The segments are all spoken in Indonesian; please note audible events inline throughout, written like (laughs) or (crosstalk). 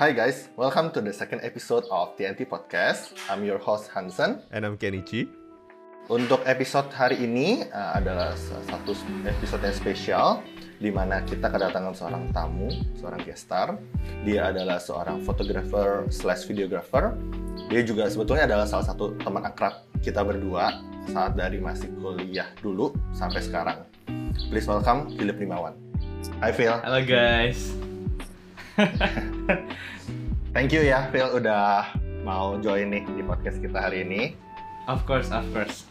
Hi guys, welcome to the second episode of TNT Podcast. I'm your host Hansen. And I'm Kenichi. Untuk episode hari ini uh, adalah satu episode yang spesial di mana kita kedatangan seorang tamu, seorang guest star. Dia adalah seorang fotografer slash videographer. Dia juga sebetulnya adalah salah satu teman akrab kita berdua saat dari masih kuliah dulu sampai sekarang. Please welcome Philip Limawan. Hi Phil. Halo guys. (laughs) Thank you ya Phil udah mau join nih di podcast kita hari ini. Of course, of course.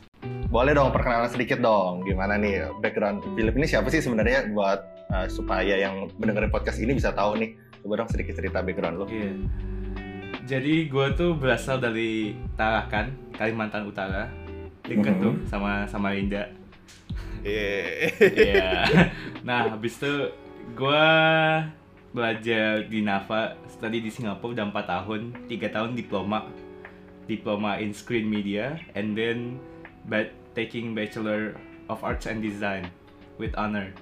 Boleh dong perkenalan sedikit dong. Gimana nih background Philip ini siapa sih sebenarnya buat uh, supaya yang mendengar podcast ini bisa tahu nih. Coba dong sedikit cerita background lo. Iya. Jadi gue tuh berasal dari Tarakan, Kalimantan Utara. Deket Mhm. tuh sama sama Linda. Yeah. Iya. (laughs) nah, habis itu gue belajar di Nava, study di Singapura udah 4 tahun, 3 tahun diploma. Diploma in screen media and then but taking Bachelor of Arts and Design with honor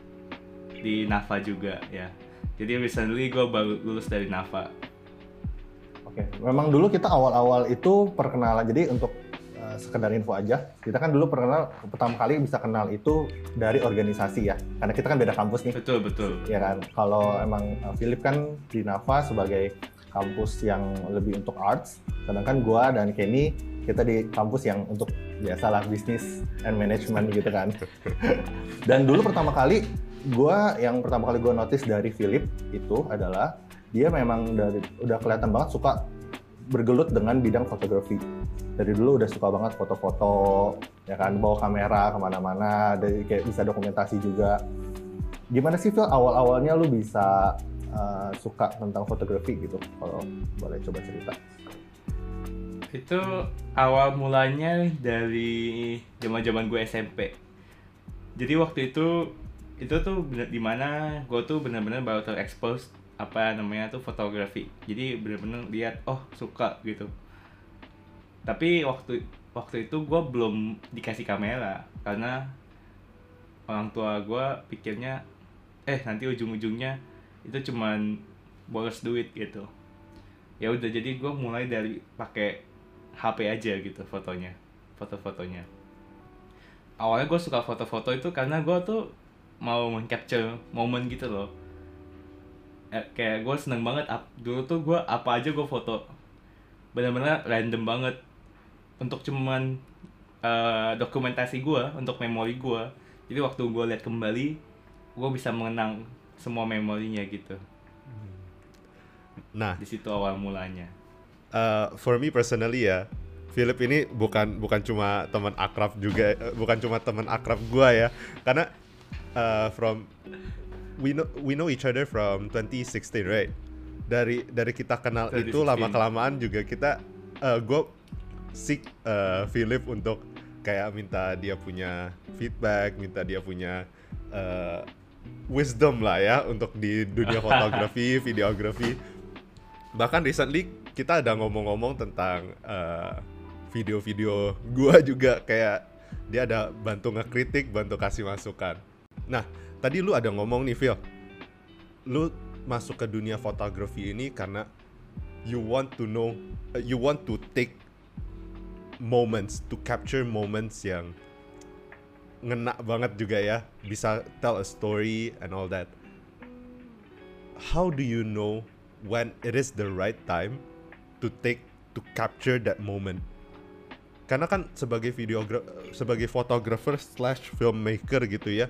di Nava juga ya. Jadi recently gue baru lulus dari Nava. Oke, memang dulu kita awal-awal itu perkenalan. Jadi untuk sekedar info aja, kita kan dulu perkenal pertama kali bisa kenal itu dari organisasi ya. Karena kita kan beda kampus nih. Betul betul. ya kan kalau emang uh, Philip kan di Nava sebagai kampus yang lebih untuk arts sedangkan gua dan Kenny kita di kampus yang untuk biasalah bisnis and management gitu kan (laughs) dan dulu pertama kali gua yang pertama kali gua notice dari Philip itu adalah dia memang dari udah kelihatan banget suka bergelut dengan bidang fotografi. Dari dulu udah suka banget foto-foto ya kan bawa kamera ke mana-mana dari kayak bisa dokumentasi juga. Gimana sih Phil? Awal-awalnya lu bisa uh, suka tentang fotografi gitu kalau boleh coba cerita? Itu awal mulanya dari zaman-zaman gue SMP. Jadi waktu itu itu tuh bener, di mana gue tuh bener-bener baru terekspos apa namanya tuh fotografi. Jadi bener-bener lihat oh suka gitu. Tapi waktu waktu itu gue belum dikasih kamera karena orang tua gue pikirnya eh nanti ujung-ujungnya itu cuman boros duit gitu ya udah jadi gue mulai dari pakai HP aja gitu fotonya foto-fotonya awalnya gue suka foto-foto itu karena gue tuh mau capture momen gitu loh Eh, kayak gue seneng banget dulu tuh gue apa aja gue foto. Bener-bener random banget. Untuk cuman eh, dokumentasi gue untuk memori gue jadi waktu gue lihat kembali gue bisa mengenang semua memorinya gitu. Nah, di situ awal mulanya. Uh, for me personally ya, Philip ini bukan bukan cuma teman akrab juga, uh, bukan cuma teman akrab gua ya, karena uh, from we know we know each other from 2016 right? Dari dari kita kenal itu 2016. lama kelamaan juga kita, uh, gue seek uh, Philip untuk kayak minta dia punya feedback, minta dia punya uh, wisdom lah ya untuk di dunia (laughs) fotografi, videografi bahkan recently kita ada ngomong-ngomong tentang uh, video-video gua juga kayak dia ada bantu ngekritik, bantu kasih masukan. Nah, tadi lu ada ngomong nih Phil, lu masuk ke dunia fotografi ini karena you want to know, uh, you want to take moments, to capture moments yang ngena banget juga ya, bisa tell a story and all that. How do you know when it is the right time to take to capture that moment? Karena kan sebagai videogra sebagai fotografer slash filmmaker gitu ya,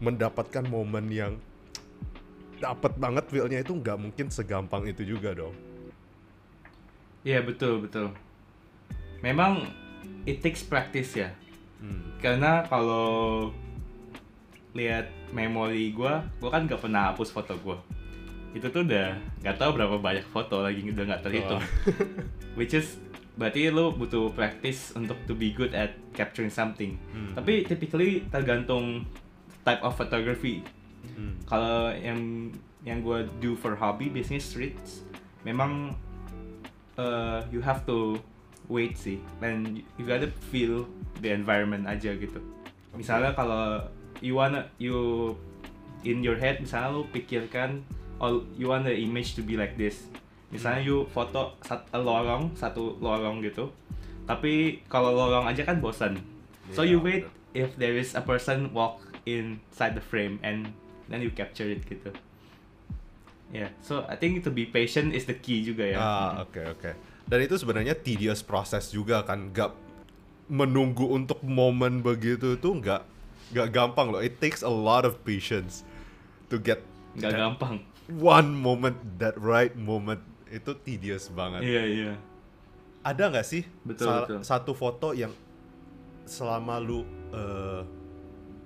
mendapatkan momen yang dapat banget feelnya itu nggak mungkin segampang itu juga dong. Iya betul betul. Memang it takes practice ya. Hmm. Karena kalau lihat memori gua, gua kan gak pernah hapus foto gua. Itu tuh udah nggak tahu berapa banyak foto lagi udah nggak terhitung. (laughs) Which is berarti lu butuh practice untuk to be good at capturing something. Hmm. Tapi typically tergantung type of photography. Hmm. Kalau yang yang gue do for hobby business streets memang uh, you have to wait sih and you gotta feel the environment aja gitu misalnya kalau you wanna you in your head misalnya lu pikirkan oh you want the image to be like this Misalnya you foto sat, lorong satu lorong gitu, tapi kalau lorong aja kan bosan. So Iya, you wait if there is a person walk inside the frame and then you capture it gitu. Yeah, so I think to be patient is the key juga ya. Ah, oke oke. Dan itu sebenarnya tedious proses juga kan, nggak menunggu untuk momen begitu itu nggak nggak gampang loh. It takes a lot of patience to get Nggak gampang. one moment, that right moment itu tedious banget. Iya iya. Ada nggak sih Betul, betul. satu foto yang selama lu uh,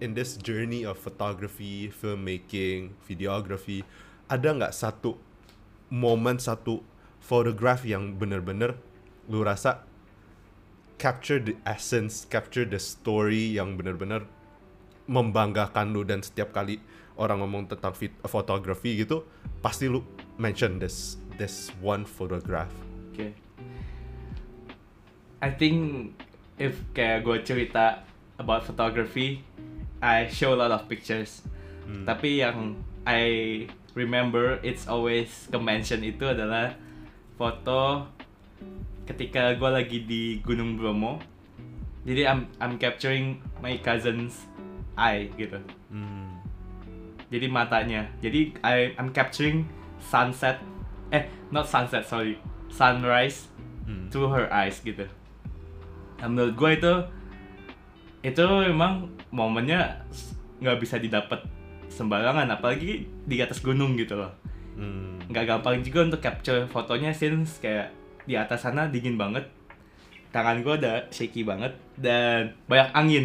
in this journey of photography, filmmaking, videography, ada nggak satu momen satu photograph yang bener-bener lu rasa capture the essence, capture the story yang bener-bener membanggakan lu dan setiap kali orang ngomong tentang fotografi gitu pasti lu mention this this one photograph. Oke. I think if kayak gue cerita about photography, I show a lot of pictures. Tapi yang I remember it's always ke mention itu adalah foto ketika gue lagi di Gunung Bromo. Jadi I'm I'm capturing my cousin's eye gitu. Hmm. Jadi matanya. Jadi I I'm capturing sunset eh not sunset sorry sunrise Hmm. through her eyes gitu. Nah, menurut gue itu itu memang momennya nggak bisa didapat sembarangan apalagi di atas gunung gitu loh Hmm. nggak gampang juga untuk capture fotonya since kayak di atas sana dingin banget tangan gue udah shaky banget dan banyak angin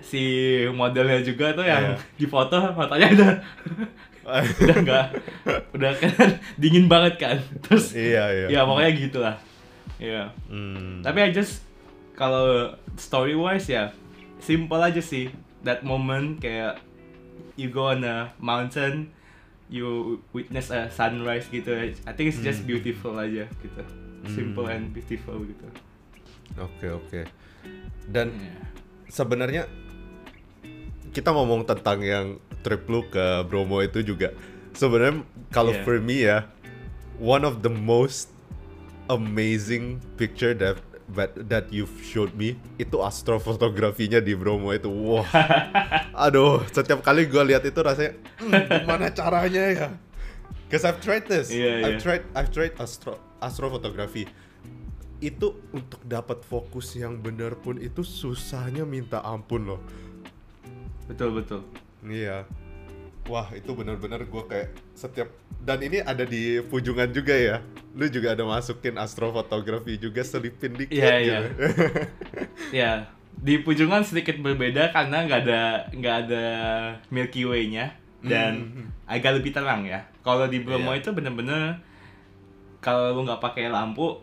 si modelnya juga tuh yang Iya. (laughs) di foto fotonya udah (laughs) udah nggak udah kan (laughs) dingin banget kan terus iya iya. ya pokoknya gitulah ya Hmm. tapi I just kalau story wise ya simple aja sih that moment kayak you go on a mountain you witness a sunrise gitu I think it's just Hmm. beautiful aja gitu simple Hmm. and beautiful gitu Oke oke. Dan Iya. sebenarnya kita ngomong tentang yang trip lu ke Bromo itu juga sebenarnya kalau Yeah. for me ya one of the most amazing picture that that, that you've showed me itu astrofotografinya di Bromo itu wah. (laughs) Aduh setiap kali gue lihat itu rasanya "Hmm, (laughs) gimana caranya ya? Cause I've tried this. Iya, I've tried I've tried astro astrofotografi. Itu untuk dapat fokus yang benar pun itu susahnya minta ampun loh. Betul betul. Iya. Wah, itu benar-benar gue kayak setiap dan ini ada di Pujungan juga ya. Lu juga ada masukin astrofotografi juga selipin dikit Iya, gitu. (laughs) iya. ya di Pujungan sedikit berbeda karena nggak ada nggak ada Milky Way-nya dan agak lebih terang ya. Kalau di Bromo Iya. itu bener-bener kalau lu nggak pakai lampu,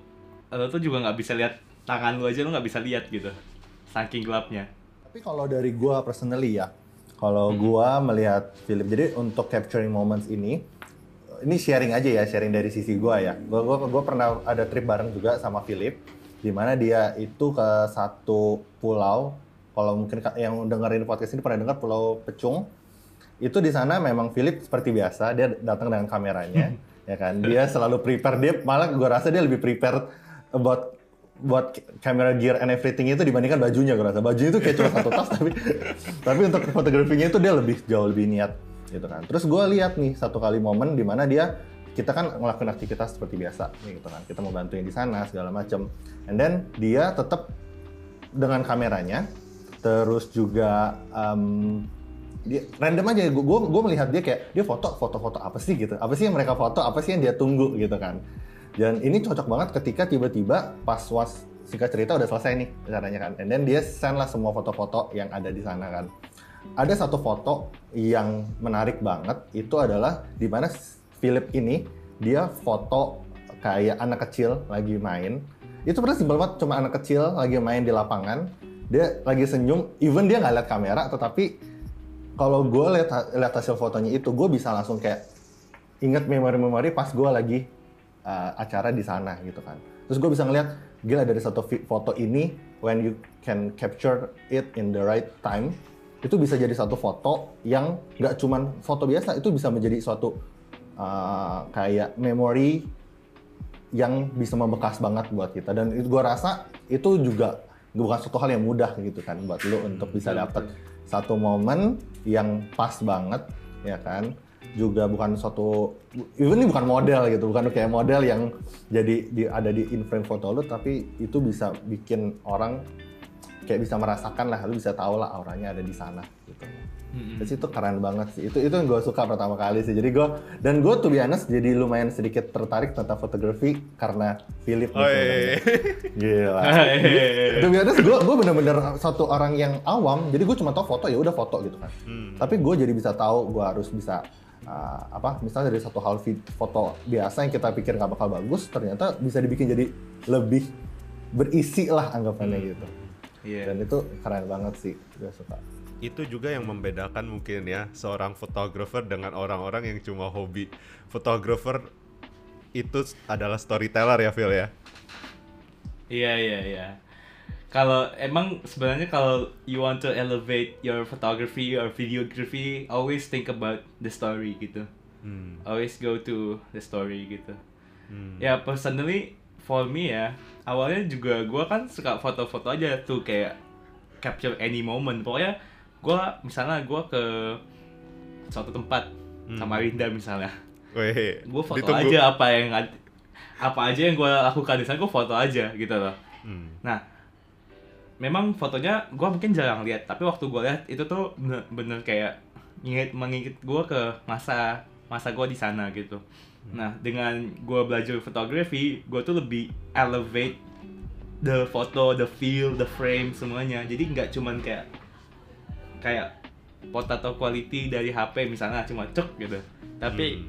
lu tuh juga nggak bisa lihat tangan lu aja lu nggak bisa lihat gitu, saking gelapnya. Tapi kalau dari gua personally ya, kalau gua melihat Philip, jadi untuk capturing moments ini, ini sharing aja ya, sharing dari sisi gua ya. Gua gua gua pernah ada trip bareng juga sama Philip, di mana dia itu ke satu pulau. Kalau mungkin yang dengerin podcast ini pernah dengar Pulau Pecung, itu di sana memang Philip seperti biasa dia datang dengan kameranya (laughs) ya kan dia selalu prepare dia malah gue rasa dia lebih prepare about buat camera gear and everything itu dibandingkan bajunya gue rasa. Bajunya itu kayak cuma satu tas tapi tapi untuk fotografinya itu dia lebih jauh lebih niat gitu kan. Terus gue lihat nih satu kali momen di mana dia kita kan ngelakuin aktivitas seperti biasa gitu kan. Kita mau bantuin di sana segala macam and then dia tetap dengan kameranya terus juga um, dia random aja gue gue melihat dia kayak dia foto foto foto apa sih? gitu. Apa sih yang mereka foto apa sih yang dia tunggu gitu kan dan ini cocok banget ketika tiba-tiba pas was singkat cerita udah selesai nih caranya kan. And then dia send lah semua foto-foto yang ada di sana kan. Ada satu foto yang menarik banget itu adalah di mana Philip ini dia foto kayak anak kecil lagi main. Itu pernah simpel banget cuma anak kecil lagi main di lapangan. Dia lagi senyum even dia nggak lihat kamera tetapi kalau gue lihat lihat hasil fotonya itu gue bisa langsung kayak inget memori-memori pas gue lagi uh, acara di sana gitu kan. Terus gue bisa ngeliat gila dari satu foto ini when you can capture it in the right time itu bisa jadi satu foto yang nggak cuman foto biasa itu bisa menjadi suatu uh, kayak memory yang bisa membekas banget buat kita. Dan itu gue rasa itu juga bukan suatu hal yang mudah gitu kan buat lu untuk bisa Betul, dapet satu momen yang pas banget ya kan juga bukan suatu even ini bukan model gitu bukan kayak model yang jadi di, ada di in frame foto lu tapi itu bisa bikin orang kayak bisa merasakan lah lu bisa tahu lah auranya ada di sana gitu Mm-mm. Terus itu keren banget sih. Itu itu yang gue suka pertama kali sih. Jadi gue dan gue tuh honest jadi lumayan sedikit tertarik tentang fotografi karena Philip. Oh iya, iya, iya. Gila. (laughs) Tuh honest gue gue bener-bener satu orang yang awam. Jadi gue cuma tahu foto ya udah foto gitu kan. Hmm. Tapi gue jadi bisa tahu gue harus bisa uh, apa misalnya dari satu hal foto biasa yang kita pikir nggak bakal bagus ternyata bisa dibikin jadi lebih berisi lah anggapannya gitu. Iya. Dan itu keren banget sih. Gue suka. itu juga yang membedakan mungkin ya seorang fotografer dengan orang-orang yang cuma hobi fotografer itu adalah storyteller ya Phil ya Iya iya iya. Kalau emang sebenarnya kalau you want to elevate your photography or videography, always think about the story gitu. Hmm. Always go to the story gitu. Hmm. Ya personally for me ya, awalnya juga gua kan suka foto-foto aja tuh kayak capture any moment. Pokoknya gua misalnya gua ke suatu tempat Hmm. sama Rinda misalnya. Gue foto ditunggu. aja apa yang apa aja yang gue lakukan di sana gue foto aja gitu loh. Hmm. Nah, memang fotonya gue mungkin jarang lihat, tapi waktu gue lihat itu tuh bener-bener kayak nginget mengingat gue ke masa masa gue di sana gitu. Nah, dengan gue belajar fotografi, gue tuh lebih elevate the photo, the feel, the frame semuanya. Jadi nggak cuman kayak kayak potato quality dari HP misalnya cuma cek gitu. Tapi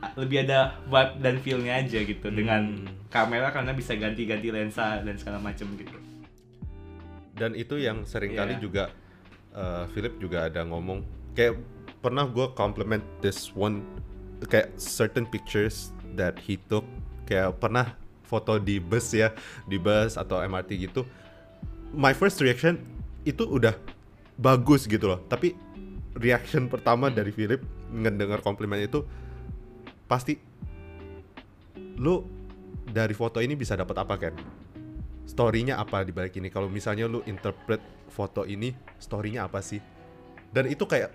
a- lebih ada vibe dan feel-nya aja gitu dengan Hmm. kamera karena bisa ganti-ganti lensa dan segala macam gitu. Dan itu yang sering kali Iya. juga uh, Philip juga ada ngomong kayak pernah gue compliment this one kayak certain pictures that he took kayak pernah foto di bus ya di bus atau MRT gitu. My first reaction itu udah bagus gitu loh. Tapi reaction pertama dari Philip ngedengar komplimen itu pasti lu dari foto ini bisa dapat apa kan story-nya apa di balik ini? Kalau misalnya lu interpret foto ini story-nya apa sih? Dan itu kayak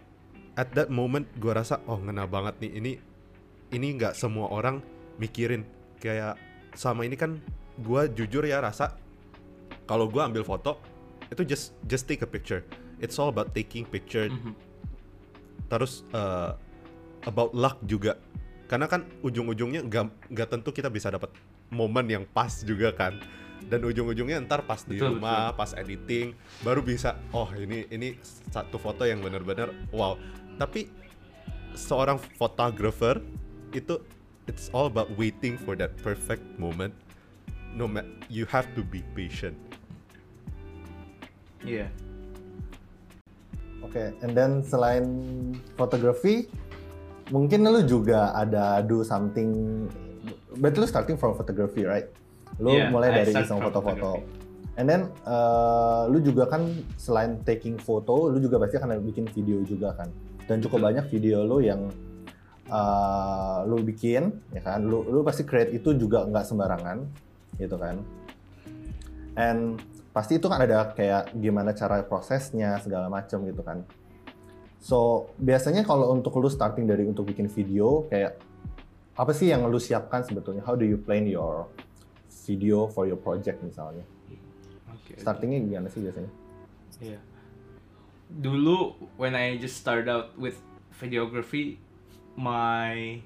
at that moment gua rasa oh ngena banget nih. Ini ini nggak semua orang mikirin. Kayak sama ini kan gua jujur ya rasa kalau gua ambil foto itu just just take a picture. It's all about taking picture. Mhm. terus uh, about luck juga. Karena kan ujung-ujungnya nggak nggak tentu kita bisa dapat momen yang pas juga kan dan ujung-ujungnya ntar pas di Betul, rumah pas editing baru bisa oh ini ini satu foto yang benar-benar wow tapi seorang photographer itu it's all about waiting for that perfect moment no ma- you have to be patient Iya. Oke, and then selain fotografi, mungkin lu juga ada do something. Berarti lu starting from photography, right? Lu Yeah, mulai I dari iseng foto-foto. And then uh, lu juga kan selain taking foto, lu juga pasti akan bikin video juga kan. Dan cukup Betul. banyak video lu yang uh, lu bikin, ya kan? Lu lu pasti create itu juga nggak sembarangan, gitu kan? And pasti itu kan ada kayak gimana cara prosesnya segala macam gitu kan. So biasanya kalau untuk lu starting dari untuk bikin video kayak apa sih yang lu siapkan sebetulnya? How do you plan your video for your project misalnya? Oke. Startingnya gimana sih biasanya? Iya. Dulu when I just start out with videography, my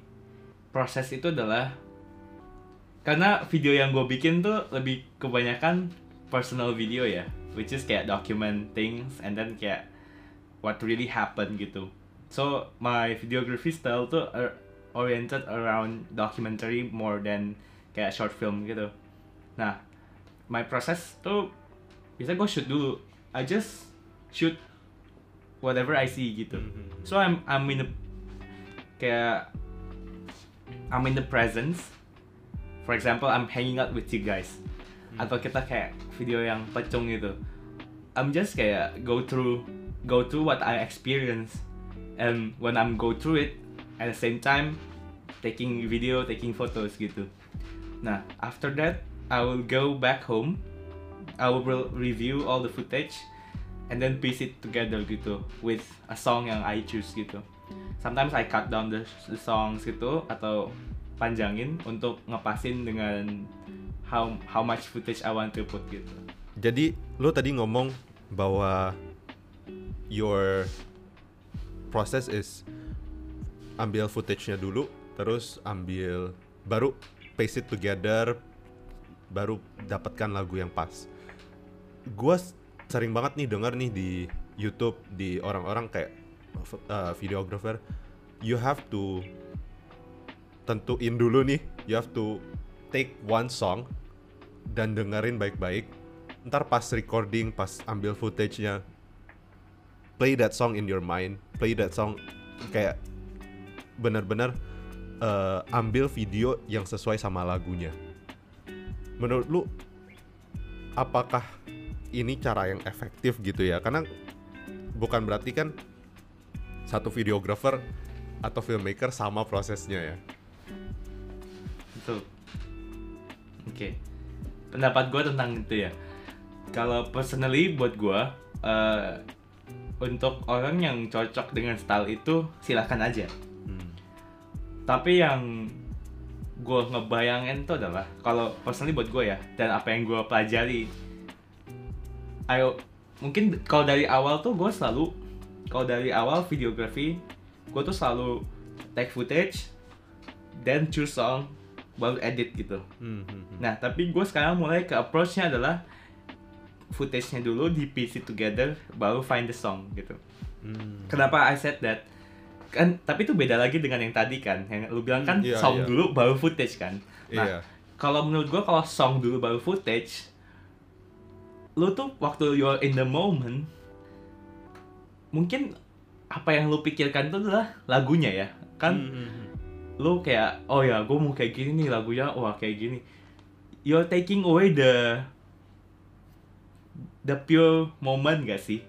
proses itu adalah karena video yang gue bikin tuh lebih kebanyakan personal video ya, which is kayak document things and then kayak what really happened gitu. So my videography style tuh er- oriented around documentary more than kayak short film gitu. Nah, my process tuh bisa gue shoot dulu. I just shoot whatever I see gitu. Mm-hmm. So I'm I'm in the kayak I'm in the presence. For example, I'm hanging out with you guys. Mm. Atau kita kayak video yang pecung gitu. I'm just kayak go through go through what I experience. And when I'm go through it, at the same time taking video, taking photos gitu. Nah, after that, I will go back home. I will re- review all the footage and then piece it together gitu with a song yang I choose gitu. Sometimes I cut down the, the songs gitu atau panjangin untuk ngepasin dengan how how much footage I want to put gitu. Jadi lo tadi ngomong bahwa your process is ambil footage-nya dulu, terus ambil baru paste it together, baru dapatkan lagu yang pas. Gua s- sering banget nih denger nih di YouTube di orang-orang kayak uh, videographer, you have to tentuin dulu nih, you have to take one song dan dengerin baik-baik. Ntar pas recording, pas ambil footage-nya, play that song in your mind, play that song kayak benar-benar uh, ambil video yang sesuai sama lagunya. Menurut lu, apakah ini cara yang efektif gitu ya? Karena bukan berarti kan satu videographer atau filmmaker sama prosesnya ya. Betul. Oke. Pendapat gue tentang itu ya. Kalau personally buat gue, eh, untuk orang yang cocok dengan style itu silahkan aja. Hmm. Tapi yang gue ngebayangin itu adalah kalau personally buat gue ya dan apa yang gue pelajari, ayo mungkin kalau dari awal tuh gue selalu kalau dari awal videografi gue tuh selalu take footage, then choose song, baru edit gitu. Hmm, hmm, hmm. Nah, tapi gue sekarang mulai ke approach-nya adalah footage-nya dulu di it together, baru find the song gitu. Hmm. Kenapa I said that? Kan, tapi itu beda lagi dengan yang tadi kan, yang lu bilang kan Iya, song iya. dulu baru footage kan. Nah, Iya. kalau menurut gue kalau song dulu baru footage, lu tuh waktu you're in the moment, mungkin apa yang lu pikirkan itu adalah lagunya ya, kan? Hmm, hmm, lu kayak oh ya gue mau kayak gini nih lagunya wah kayak gini you're taking away the the pure moment gak sih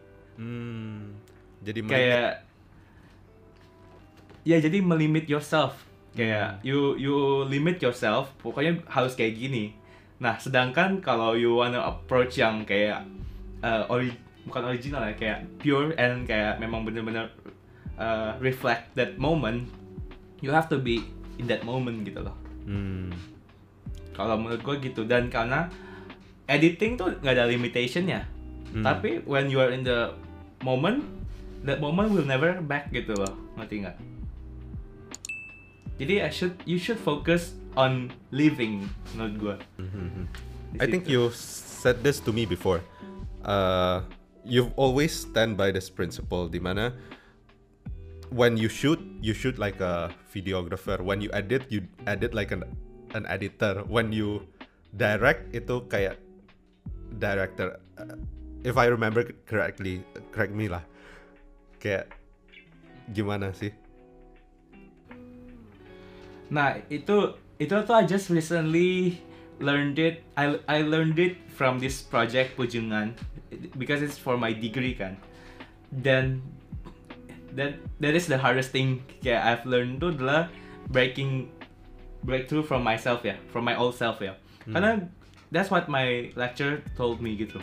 Hmm. Jadi kayak ya jadi melimit yourself. Kayak you you limit yourself pokoknya harus kayak gini. Nah sedangkan kalau you wanna approach yang kayak uh, ori bukan original ya kayak pure and kayak memang bener-bener uh, reflect that moment you have to be in that moment gitu loh. Hmm. kalau menurut gue gitu. Dan karena editing tuh nggak ada limitation ya. Hmm. tapi when you are in the moment that moment will never back gitu loh. Ngerti nggak jadi I should you should focus on living menurut gue Mhm. Di I think you said this to me before. Uh, you've always stand by this principle di mana when you shoot, you shoot like a videographer. When you edit, you edit like an an editor. When you direct itu kayak director. Uh, if I remember correctly, correct me lah. Kayak gimana sih? Nah itu itu tuh I just recently learned it. I I learned it from this project Pujungan because it's for my degree kan. Dan that that is the hardest thing kayak I've learned tuh adalah breaking breakthrough from myself ya, from my old self ya. Karena that's what my lecturer told me gitu.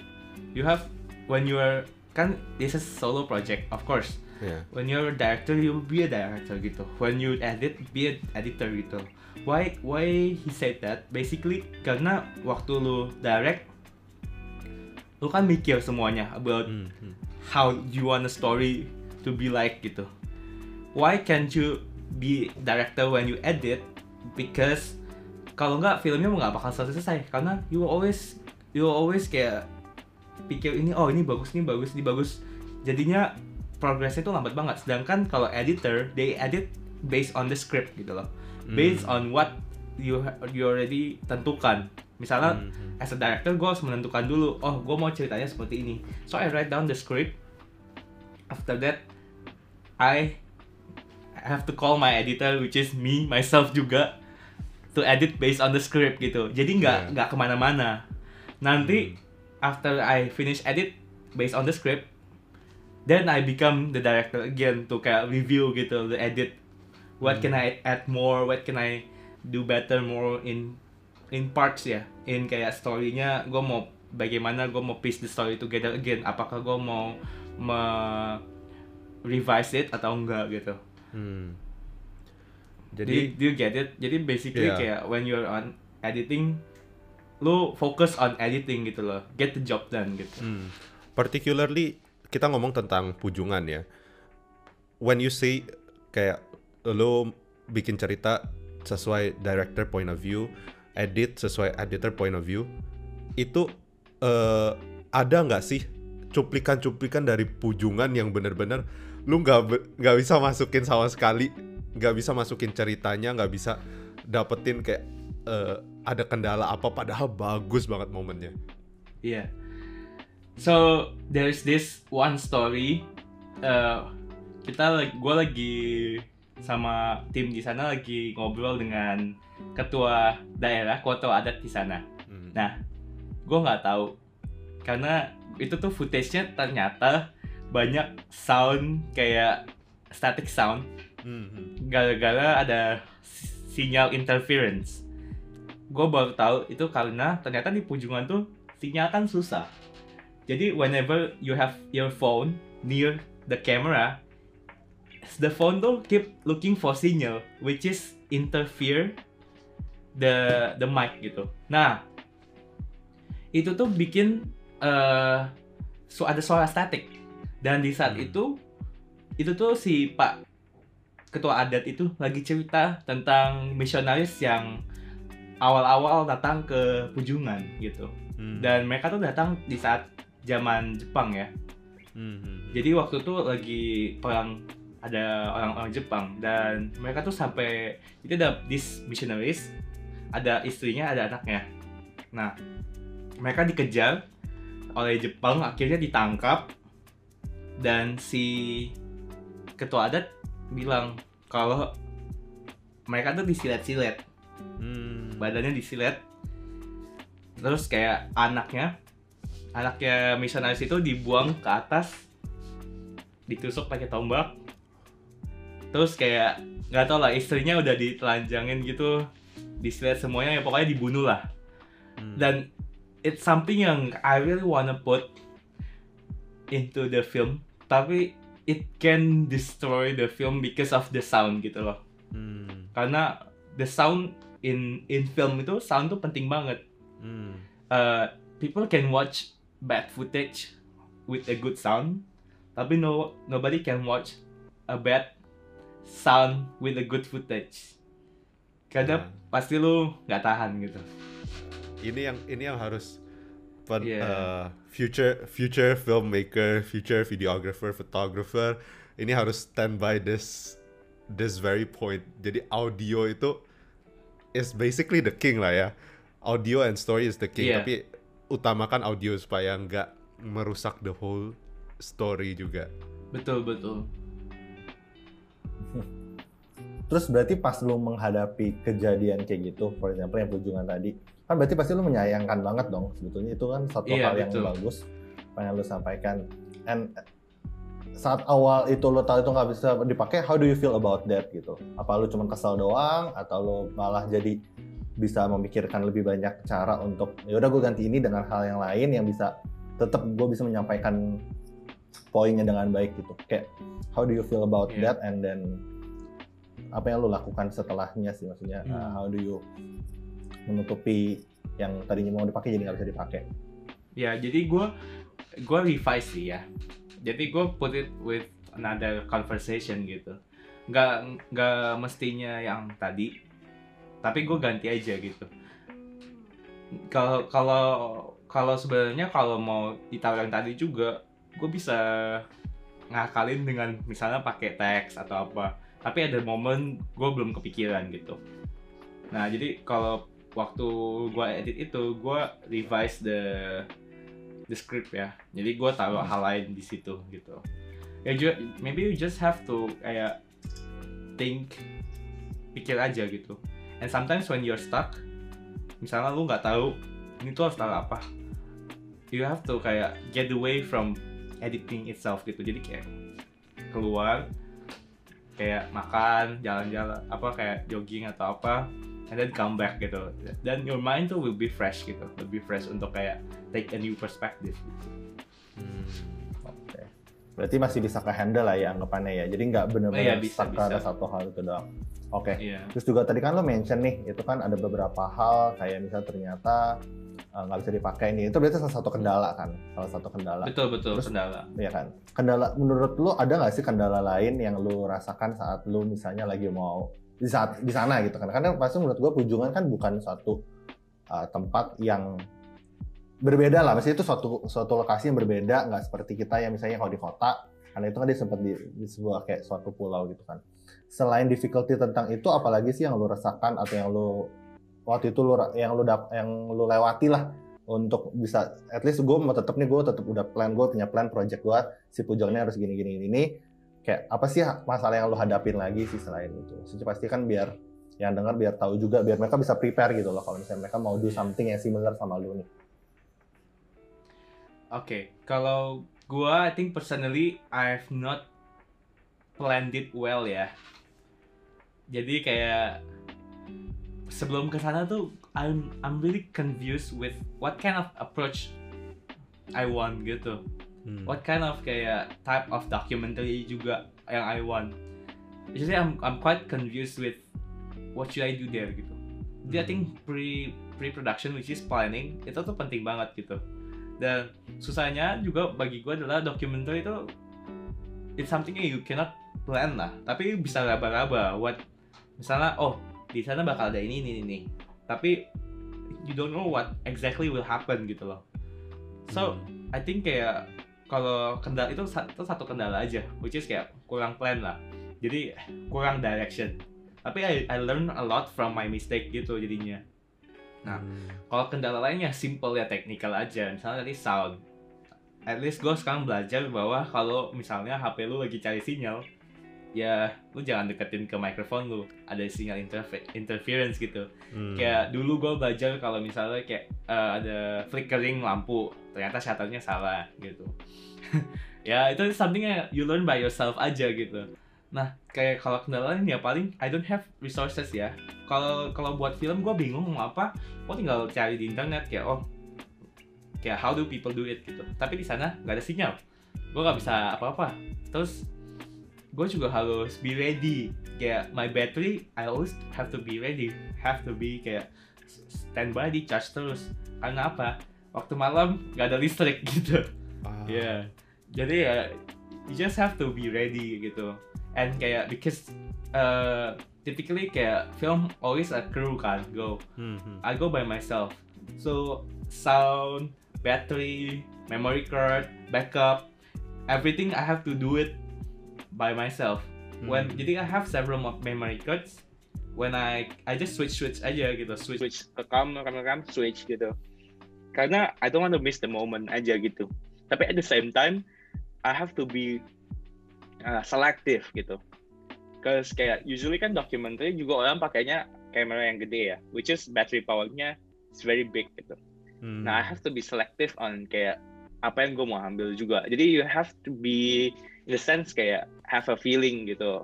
You have when you are kan this is solo project of course Yeah. when you're a director you be a director gitu. When you edit be an editor gitu. Why why he said that? Basically karena waktu lu direct lu kan mikir semuanya about Hmm, hmm. how you want a story to be like gitu. Why can't you be director when you edit? Because kalau nggak filmnya nggak bakal selesai selesai. Karena you always you always kayak pikir ini oh ini bagus ini bagus ini bagus. Jadinya progresnya tuh lambat banget. Sedangkan kalau editor they edit based on the script gitu loh. Based on what you you already tentukan. Misalnya Hmm, hmm. as a director gue harus menentukan dulu oh gue mau ceritanya seperti ini. So I write down the script. After that I have to call my editor which is me myself juga to edit based on the script gitu. Jadi nggak Yeah. nggak ke mana-mana. Nanti after I finish edit based on the script then I become the director again to kayak review gitu the edit. What can I add more? What can I do better more in in parts ya? In kayak storynya gue mau bagaimana gue mau piece the story together again. Apakah gue mau me revise it atau enggak gitu. Hmm. jadi Jadi do you get it? Jadi basically Iya. kayak when you're on editing lu fokus on editing gitu loh. Get the job done gitu. Hmm. Particularly kita ngomong tentang pujungan ya. When you say kayak lo bikin cerita sesuai director point of view, edit sesuai editor point of view, itu eh, ada nggak sih cuplikan-cuplikan dari pujungan yang bener-bener lu nggak nggak bisa masukin sama sekali, nggak bisa masukin ceritanya, nggak bisa dapetin kayak eh, ada kendala apa padahal bagus banget momennya. Iya. So there's this one story. uh, kita gue lagi sama tim di sana lagi ngobrol dengan ketua daerah, ketua adat di sana. Hmm. Nah, gue nggak tahu karena itu tuh footage-nya ternyata banyak sound kayak static sound Hmm. gara-gara ada sinyal interference. Gue baru tahu itu karena ternyata di Pujungan tuh sinyal kan susah. Jadi whenever you have your phone near the camera, the phone tuh keep looking for signal, which is interfere the the mic gitu. Nah, itu tuh bikin eh su ada suara static. Dan di saat Hmm. itu itu tuh si Pak ketua adat itu lagi cerita tentang misionaris yang awal-awal datang ke Pujungan gitu. Hmm. Dan mereka tuh datang di saat zaman Jepang ya. Hmm. Jadi waktu itu lagi perang ada orang-orang Jepang dan mereka tuh sampai itu ada this missionaries ada istrinya ada anaknya. Nah mereka dikejar oleh Jepang akhirnya ditangkap dan si ketua adat bilang kalau mereka tuh disilet-silet Hmm. badannya disilet terus kayak anaknya anaknya misionaris itu dibuang ke atas ditusuk pakai tombak terus kayak nggak tau lah istrinya udah ditelanjangin gitu disilet semuanya ya pokoknya dibunuh lah Hmm. dan it's something yang I really wanna put into the film tapi it can destroy the film because of the sound gitu loh Hmm. karena the sound in in film itu sound tuh penting banget. Hmm. Uh, people can watch bad footage with a good sound, tapi no nobody can watch a bad sound with a good footage. Karena Nah. pasti lu nggak tahan gitu. Ini yang ini yang harus pen- Iya. eh, future future filmmaker, future videographer, photographer ini harus stand by this this very point. Jadi audio itu is basically the king lah ya. Audio and story is the king, Iya. tapi utamakan audio supaya nggak merusak the whole story juga. Betul betul. Terus berarti pas lu menghadapi kejadian kayak gitu, for example yang pujungan tadi, kan berarti pasti lu menyayangkan banget dong sebetulnya itu kan satu Iya, hal yang betul. bagus pengen lu sampaikan. And saat awal itu lu tahu itu nggak bisa dipakai, how do you feel about that gitu? Apa lu cuma kesel doang atau lu malah jadi bisa memikirkan lebih banyak cara untuk ya udah gue ganti ini dengan hal yang lain yang bisa tetap gue bisa menyampaikan poinnya dengan baik gitu. Kayak how do you feel about Iya. that and then apa yang lu lakukan setelahnya sih maksudnya Hmm. uh, how do you menutupi yang tadinya mau dipakai jadi nggak bisa dipakai Ya jadi gue gue revise sih ya. Jadi gue put it with another conversation gitu. Nggak nggak mestinya yang tadi, tapi gue ganti aja gitu. Kalau kalau kalau sebenarnya kalau mau yang tadi juga, gue bisa ngakalin dengan misalnya pakai teks atau apa. Tapi ada momen gue belum kepikiran gitu. Nah jadi kalau waktu gue edit itu, gue revise the the script ya. Jadi gue taruh hal lain di situ gitu. Ya ju- maybe you just have to kayak think, pikir aja gitu. And sometimes when you're stuck, misalnya lu nggak tahu ini tuh harus taruh apa, you have to kayak get away from editing itself gitu. Jadi kayak keluar, kayak makan, jalan-jalan, apa kayak jogging atau apa, and then come back gitu dan your mind tuh will be fresh gitu lebih fresh untuk kayak take a new perspective gitu. Hmm. Oke. Berarti masih bisa ke handle lah ya anggapannya ya. Jadi nggak benar-benar Iya, bisa, stuck bisa. satu hal itu doang. Oke. Iya. Terus juga tadi kan lo mention nih, itu kan ada beberapa hal kayak misalnya ternyata uh, nggak bisa dipakai nih. Itu berarti salah satu kendala kan, salah satu kendala. betul betul Terus- kendala Iya kan. Kendala menurut lo ada nggak sih kendala lain yang lo rasakan saat lo misalnya lagi mau di saat di sana gitu kan? Karena pasti menurut gua Pujungan kan bukan suatu uh, tempat yang berbeda lah. Maksudnya itu suatu suatu lokasi yang berbeda, nggak seperti kita yang misalnya kalau di kota, karena itu kan dia sempat di, di sebuah kayak suatu pulau gitu kan. Selain difficulty tentang itu, apalagi sih yang lo rasakan atau yang lo waktu itu ra- yang lo dap, yang lo lewati lah untuk bisa at least gue mau tetap nih gue tetap udah plan gue punya plan project gue si pujangnya harus gini gini gini kayak apa sih masalah yang lo hadapin lagi sih selain itu Maksudnya pasti kan biar yang dengar biar tahu juga biar mereka bisa prepare gitu loh kalau misalnya mereka mau do something yang similar sama lo nih Oke, kalau gua I think personally I've not planned it well ya. Jadi kayak sebelum ke sana tuh I'm I'm really confused with what kind of approach I want gitu. Hmm. What kind of kayak type of documentary juga yang I want. Jadi I'm I'm quite confused with what should I do there gitu. Jadi I think pre pre production which is planning itu tuh penting banget gitu. Dan susahnya juga bagi gue adalah documentary itu it's something you cannot plan lah. Tapi bisa raba-raba. What misalnya oh di sana bakal ada ini ini ini. Tapi you don't know what exactly will happen gitu loh. So Hmm. I think kayak kalau kendala itu, itu satu kendala aja, which is kayak kurang plan lah. Jadi kurang direction. Tapi I, I learn a lot from my mistake gitu jadinya. Nah, Hmm. Kalau kendala lainnya simple ya technical aja. Misalnya tadi sound. At least gue sekarang belajar bahwa kalau misalnya HP lu lagi cari sinyal, ya lu jangan deketin ke mikrofon lu. Ada sinyal interfe- interference gitu. Hmm. Kayak dulu gue belajar kalau misalnya kayak eh, ada flickering lampu, ternyata shutternya salah gitu. (laughs) ya itu something yang you learn by yourself aja gitu. Nah kayak kalau kendala ya paling I don't have resources ya. Kalau kalau buat film gue bingung mau apa, gue tinggal cari di internet kayak oh kayak how do people do it gitu. Tapi di sana nggak ada sinyal, gue nggak bisa apa-apa. Terus gue juga harus be ready. Kayak my battery I always have to be ready. Have to be kayak standby di charge terus. Karena apa? Waktu malam nggak ada listrik (laughs) gitu. Ah. ya. Jadi ya you just have to be ready gitu. And kayak because uh, typically kayak film always a crew kan go. Hmm, hmm. I go by myself. So sound, battery, memory card, backup, everything I have to do it by myself. When Hmm. jadi I have several mo- memory cards. When I I just switch switch aja gitu switch. switch rekam rekam rekam switch gitu karena I don't want to miss the moment aja gitu tapi at the same time I have to be uh, selective gitu cause kayak usually kan documentary juga orang pakainya kamera yang gede ya which is battery powernya is very big gitu Hmm. nah I have to be selective on kayak apa yang gue mau ambil juga jadi you have to be the sense kayak have a feeling gitu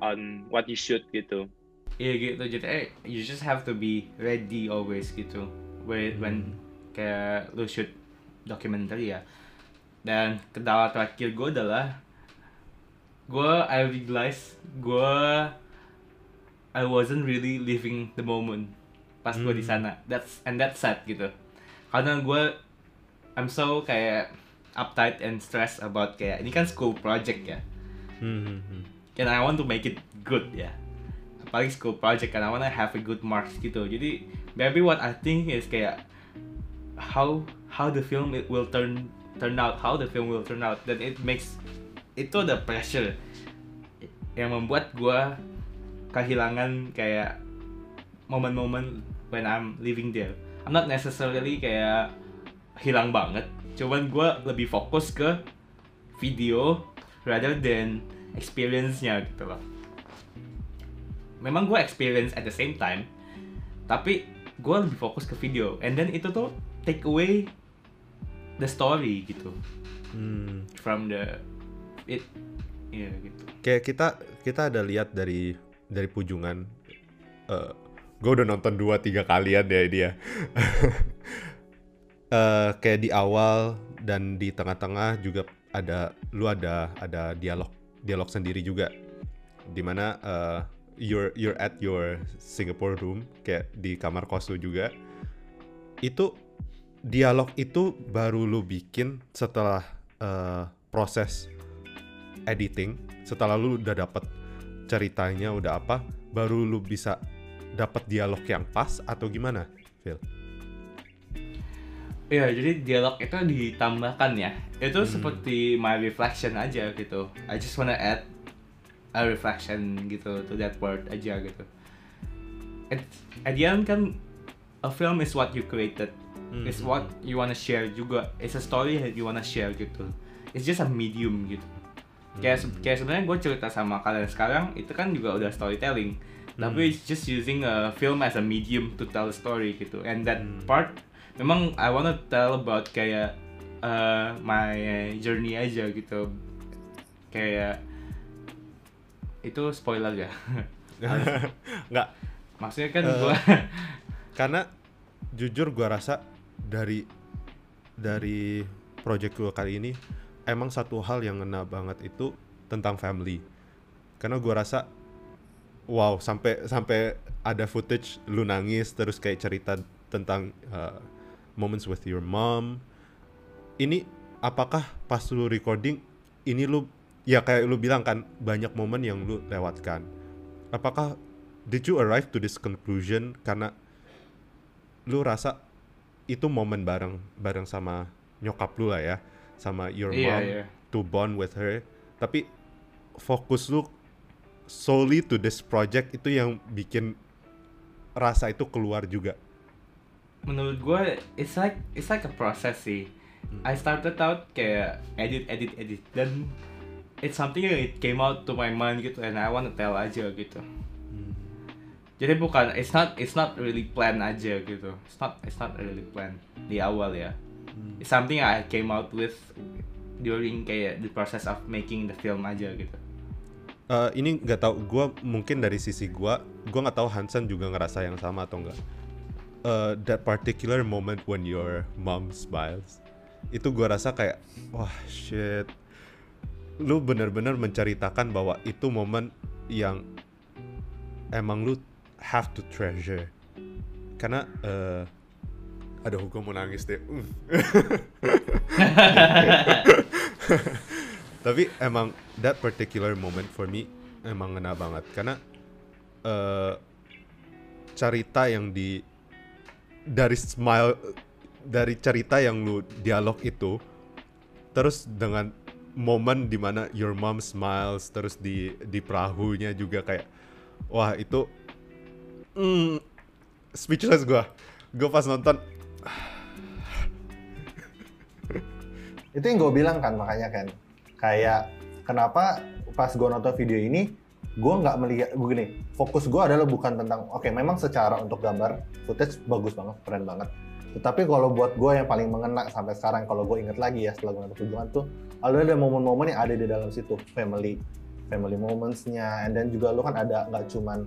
on what you shoot gitu Iya gitu jadi eh, you just have to be ready always gitu. When when kayak lu shoot documentary ya. Dan kendala terakhir gue adalah gue I realize gue I wasn't really living the moment pas gue di Hmm. sana. That's and that's sad gitu. Karena gue I'm so kayak uptight and stressed about kayak ini kan school project ya. Hmm, hmm, hmm. and I want to make it good ya. Apalagi school project kan I wanna have a good marks gitu. Jadi maybe what I think is kayak how how the film it will turn turn out how the film will turn out dan it makes itu ada pressure yang membuat gua kehilangan kayak momen-momen when I'm living there. I'm not necessarily kayak hilang banget cuman gua lebih fokus ke video rather than experience-nya gitu loh. Memang gue experience at the same time, tapi gue lebih fokus ke video. And then itu tuh take away the story gitu Hmm. from the it ya gitu. Kayak kita kita ada lihat dari dari Pujungan eh, gue udah nonton dua tiga kalian ya dia. (laughs) Eh, kayak di awal dan di tengah-tengah juga ada lu ada ada dialog dialog sendiri juga. Di mana uh, you're you're at your Singapore room kayak di kamar kos lu juga. Itu dialog itu baru lu bikin setelah uh, proses editing. Setelah lu udah dapet ceritanya udah apa baru lu bisa dapat dialog yang pas atau gimana Phil? Iya, jadi dialog itu ditambahkan ya. Itu Hmm. seperti my reflection aja gitu. I just wanna add a reflection gitu to that word aja gitu. At, at the end kan a film is what you created. Hmm. It's what you wanna share juga. It's a story that you wanna share gitu. It's just a medium gitu. Kayak se- kayak sebenarnya gue cerita sama kalian sekarang itu kan juga udah storytelling. Tapi it's just using a film as a medium to tell a story gitu. And that Hmm. part memang I wanna tell about kayak uh, my journey aja gitu. Kayak itu spoiler ya. (laughs) Nggak, Maksudnya kan Eh, gua (laughs) karena jujur gua rasa dari dari project gua kali ini emang satu hal yang ngena banget itu tentang family karena gua rasa wow sampai sampai ada footage lu nangis terus kayak cerita tentang uh, moments with your mom. Ini apakah pas lu recording ini lu ya kayak lu bilang kan banyak momen yang lu lewatkan. Apakah did you arrive to this conclusion? Karena lu rasa itu momen bareng bareng sama nyokap lu lah ya. Sama your Iya, mom iya. to bond with her. Tapi fokus lu solely to this project itu yang bikin rasa itu keluar juga menurut gue it's like it's like a process sih. Hmm. I started out kayak edit edit edit dan it's something that it came out to my mind gitu and I wanna tell aja gitu. Hmm. Jadi bukan it's not it's not really plan aja gitu. It's not it's not really plan di awal ya. Hmm. It's something I came out with during kayak the process of making the film aja gitu. Eh, ini nggak tahu gue mungkin dari sisi gue gue nggak tahu Hansen juga ngerasa yang sama atau enggak Eh, that particular moment when your mom smiles itu gue rasa kayak wah shit. Lu bener-bener menceritakan bahwa itu momen yang emang lu have to treasure. Karena eh aduh gue mau nangis deh. Uh. (laughs) tapi emang that particular moment for me emang ngena banget. Karena eh cerita yang di dari smile dari cerita yang lu dialog itu terus dengan momen di mana your mom smiles terus di di perahunya juga kayak wah itu mm, speechless gua. Gue pas nonton. Itu yang gue bilang kan makanya kan. Kayak kenapa pas gue nonton video ini gue nggak melihat gue gini fokus gue adalah bukan tentang oke memang secara untuk gambar footage bagus banget keren banget. Tetapi kalau buat gue yang paling mengena sampai sekarang kalau gue inget lagi ya setelah gue perjuangan tuh ada momen-momen yang ada di dalam situ. Family family momentsnya and then juga lu kan ada nggak cuman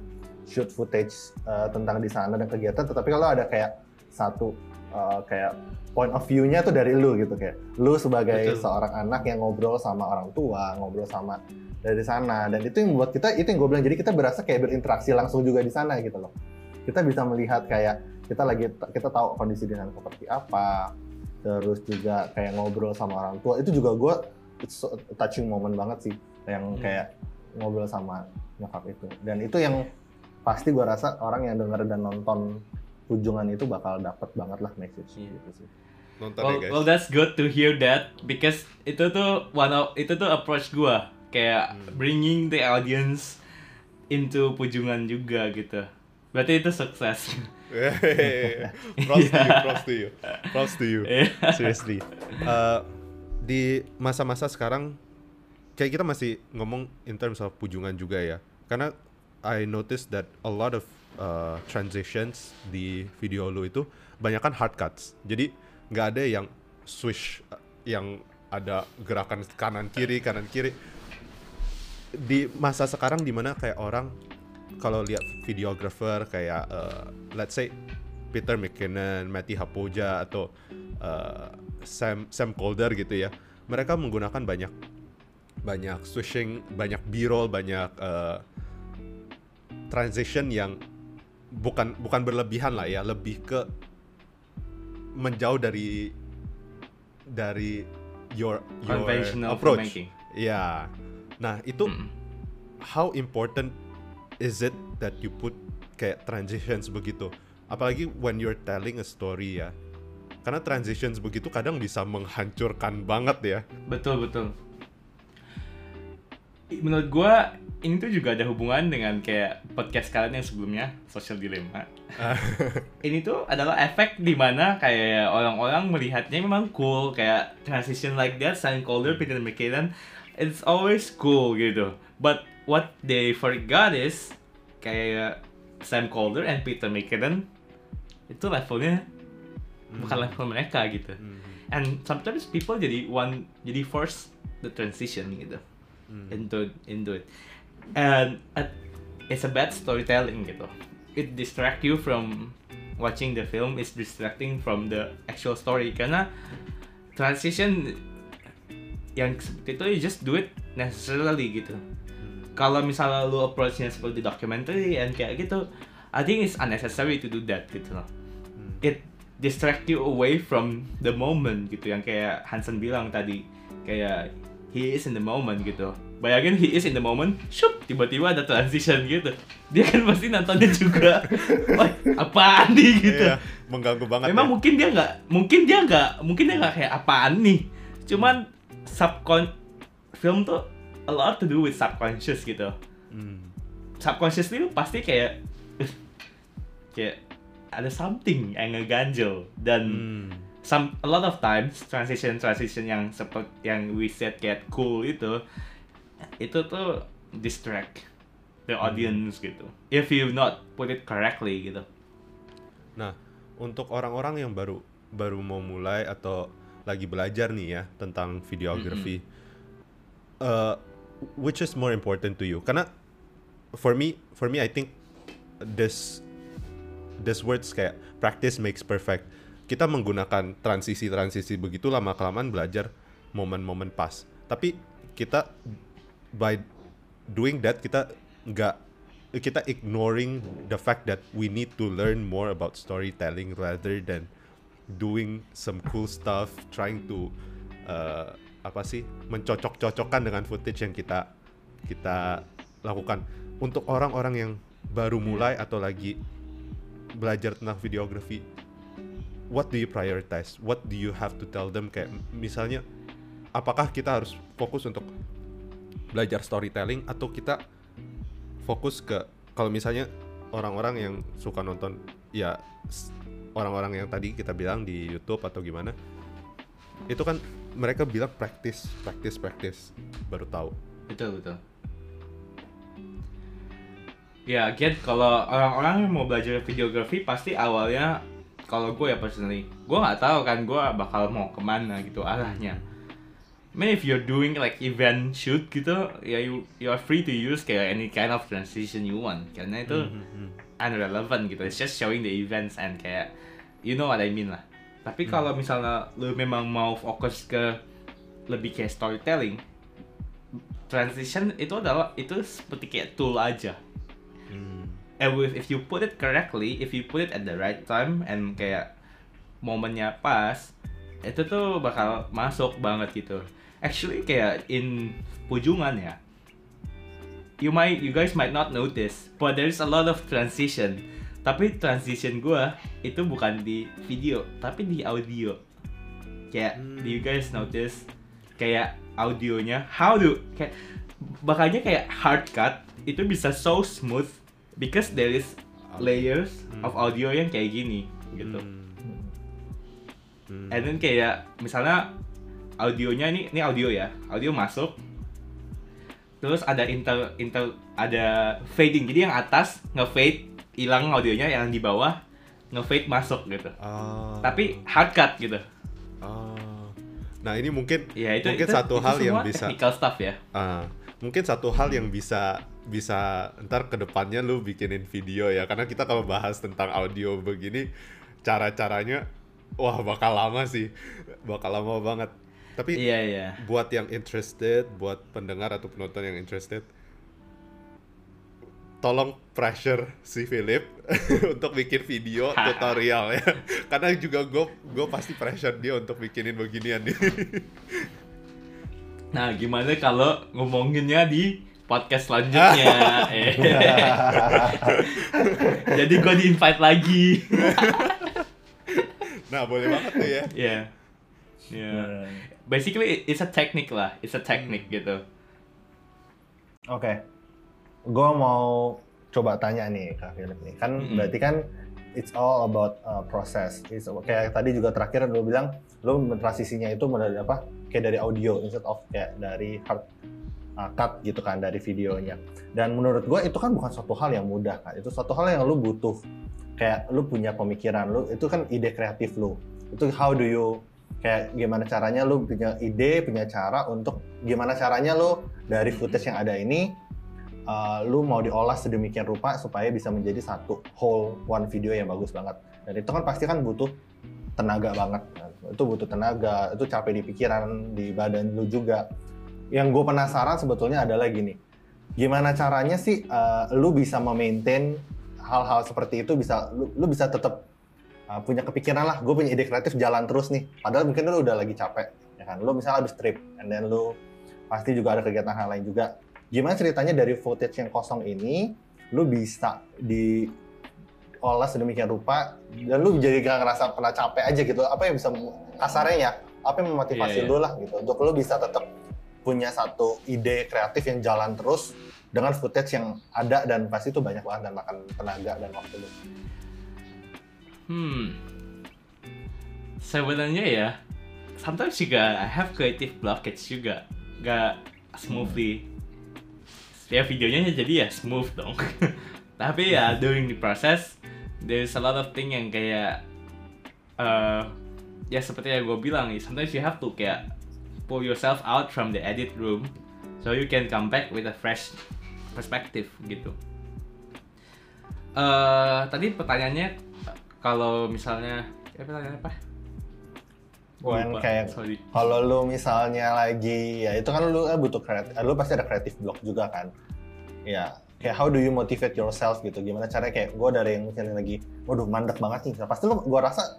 shoot footage uh, tentang di sana dan kegiatan tetapi kalau ada kayak satu uh, kayak point of view-nya tuh dari lu gitu kayak lu sebagai Betul. seorang anak yang ngobrol sama orang tua ngobrol sama dari sana dan itu yang membuat kita itu yang gue bilang jadi kita berasa kayak berinteraksi langsung juga di sana gitu loh kita bisa melihat kayak kita lagi kita tahu kondisi di sana seperti apa terus juga kayak ngobrol sama orang tua itu juga gue it's so touching moment banget sih yang Hmm. kayak ngobrol sama nyokap itu dan itu yang pasti gue rasa orang yang denger dan nonton ujungan itu bakal dapet banget lah message Iya. gitu sih nonton Well, ya guys. well that's good to hear that because itu tuh one of itu tuh approach gua. Kayak Hmm. bringing the audience into pujungan juga gitu. Berarti itu sukses. (laughs) (laughs) props to you props to you. Props to you. Seriously. Uh, di masa-masa sekarang kayak kita masih ngomong in terms of pujungan juga ya. Karena I noticed that a lot of uh, transitions di video lu itu banyak kan hard cuts. Jadi nggak ada yang swish yang ada gerakan kanan kiri kanan kiri di masa sekarang di mana kayak orang kalau lihat videographer kayak uh, let's say Peter McKinnon, Matty Hapoja atau uh, Sam Sam Calder gitu ya. Mereka menggunakan banyak banyak swishing, banyak b-roll, banyak uh, transition yang bukan bukan berlebihan lah ya, lebih ke menjauh dari dari your your Conventional approach. Ya. Nah, itu Mm. how important is it that you put kayak transitions begitu? Apalagi when you're telling a story ya. Karena transitions begitu kadang bisa menghancurkan banget ya. Betul betul. Menurut gua ini tuh juga ada hubungan dengan kayak podcast kalian yang sebelumnya Social Dilemma. (laughs) ini tuh adalah efek di mana kayak orang-orang melihatnya memang cool kayak transition like that, Sam Calder, Peter McKinnon, it's always cool gitu. But what they forgot is kayak Sam Calder and Peter McKinnon itu levelnya bukan level mereka gitu. And sometimes people jadi one jadi force the transition gitu into into it. And uh, it's a bad storytelling gitu. It distract you from watching the film. It's distracting from the actual story karena transition yang seperti itu you just do it necessarily gitu. Kalau misalnya lu approach-nya seperti documentary and kayak gitu, I think it's unnecessary to do that gitu loh. It distract you away from the moment gitu yang kayak Hansen bilang tadi kayak he is in the moment gitu bayangin he is in the moment shup tiba-tiba ada transition gitu dia kan pasti nontonnya juga (laughs) wah apaan nih gitu Iya, mengganggu banget. memang ya. mungkin dia nggak mungkin dia nggak mungkin dia nggak kayak apaan nih cuman subcon film tuh a lot to do with subconscious gitu Hmm. subconsciously lu pasti kayak (laughs) kayak ada something yang ngeganjel dan Hmm. Some a lot of times transition transition yang seperti yang we said kayak cool itu itu tuh distract the audience gitu if you not put it correctly gitu Nah, untuk orang-orang yang baru baru mau mulai atau lagi belajar nih ya tentang videography, uh, which is more important to you? Karena for me, for me, I think this this words kayak practice makes perfect. Kita menggunakan transisi-transisi begitu lama kelamaan belajar momen-momen pas. Tapi kita by doing that kita nggak kita ignoring the fact that we need to learn more about storytelling rather than doing some cool stuff trying to uh, apa sih mencocok-cocokkan dengan footage yang kita kita lakukan untuk orang-orang yang baru mulai atau lagi belajar tentang videography what do you prioritize? What do you have to tell them? Kayak misalnya apakah kita harus fokus untuk belajar storytelling atau kita fokus ke kalau misalnya orang-orang yang suka nonton ya orang-orang yang tadi kita bilang di YouTube atau gimana itu kan mereka bilang practice practice practice baru tahu. Betul betul. Ya again kalau orang-orang yang mau belajar videografi pasti awalnya kalau gue ya personally gue nggak tahu kan gue bakal mau ke mana gitu arahnya Man, if you're doing like event shoot gitu, ya you you are free to use kayak any kind of transition you want. Karena itu unrelevant gitu. It's just showing the events and kayak you know what I mean lah. Tapi kalau misalnya lu memang mau fokus ke lebih kayak storytelling, transition itu adalah itu seperti kayak tool aja. And with, if you put it correctly, if you put it at the right time and kayak momennya pas, itu tuh bakal masuk banget gitu. Actually kayak in Pujungan ya, you might you guys might not notice, but there's a lot of transition. Tapi transition gua itu bukan di video, tapi di audio. Kayak do you guys notice kayak audionya how do kayak makanya kayak hard cut itu bisa so smooth because there is layers of audio yang kayak gini gitu. Hmm. And then kayak misalnya audionya ini ini audio ya, audio masuk. Terus ada inter inter ada fading. Jadi yang atas nge-fade hilang audionya, yang di bawah nge-fade masuk gitu. Ah. Tapi hard cut gitu. Ah. nah ini mungkin Ya itu mungkin itu- satu itu hal yang bisa technical stuff ya. Ah, mungkin satu hal yang bisa bisa ntar ke depannya lu bikinin video ya. Karena kita kalau bahas tentang audio begini cara-caranya wah bakal lama sih. Bakal lama banget. Tapi Iya iya. buat yang interested buat pendengar atau penonton yang interested tolong pressure si Philip (laughs) untuk bikin video (laughs) tutorial ya. Karena juga gue gue pasti pressure dia untuk bikinin beginian. Nih (laughs) Nah, gimana kalau ngomonginnya di podcast selanjutnya? (laughs) Eh. (laughs) Jadi gue di-invite lagi. (laughs) nah boleh banget tuh ya Ya. Ya. Basically it's a technique lah. It's a technique gitu. Oke, gue mau coba tanya nih Kak Philip nih. Kan Mm-mm. berarti kan it's all about uh, proses. It's, kayak tadi juga terakhir lu bilang lu transisinya itu dari apa? Kayak dari audio instead of kayak dari hard uh, cut gitu kan dari videonya. Dan menurut gue itu kan bukan suatu hal yang mudah kan. Itu suatu hal yang lu butuh. Kayak lu punya pemikiran lu, itu kan ide kreatif lu. Itu how do you kayak gimana caranya lu punya ide, punya cara untuk gimana caranya lu dari footage yang ada ini uh, lu mau diolah sedemikian rupa supaya bisa menjadi satu whole one video yang bagus banget. Dan itu kan pasti kan butuh tenaga banget. kan. Itu butuh tenaga, itu capek di pikiran, di badan lu juga. Yang gue penasaran sebetulnya adalah gini, gimana caranya sih uh, lu bisa memaintain hal-hal seperti itu bisa lu, lu bisa tetap uh, punya kepikiran lah, gue punya ide kreatif jalan terus nih. Padahal mungkin lu udah lagi capek, ya kan? Lu misalnya habis trip, and then lu pasti juga ada kegiatan hal lain juga. Gimana ceritanya dari footage yang kosong ini, lu bisa diolah sedemikian rupa, dan lu jadi gak ngerasa pernah capek aja gitu. Apa yang bisa, kasarnya ya, apa yang memotivasi Iya, iya. lu lah gitu, untuk lu bisa tetap punya satu ide kreatif yang jalan terus dengan footage yang ada dan pasti itu banyak banget dan makan tenaga dan waktu lu. Hmm. Sebenarnya ya, sometimes juga I have creative blockage juga. Gak smoothly. Ya videonya jadi ya smooth dong. (laughs) Tapi ya during the process, there's a lot of thing yang kayak eh ya seperti yang gue bilang sometimes you have to kayak pull yourself out from the edit room so you can come back with a fresh perspective gitu. eh tadi pertanyaannya kalau misalnya ya pertanyaannya apa? Lupa, kayak kalau lu misalnya lagi ya itu kan lu eh, butuh kreatif lu pasti ada kreatif block juga kan? Ya kayak how do you motivate yourself gitu? Gimana caranya? Kayak gue dari yang misalnya lagi waduh mandek banget nih. Nah, pasti lu gue rasa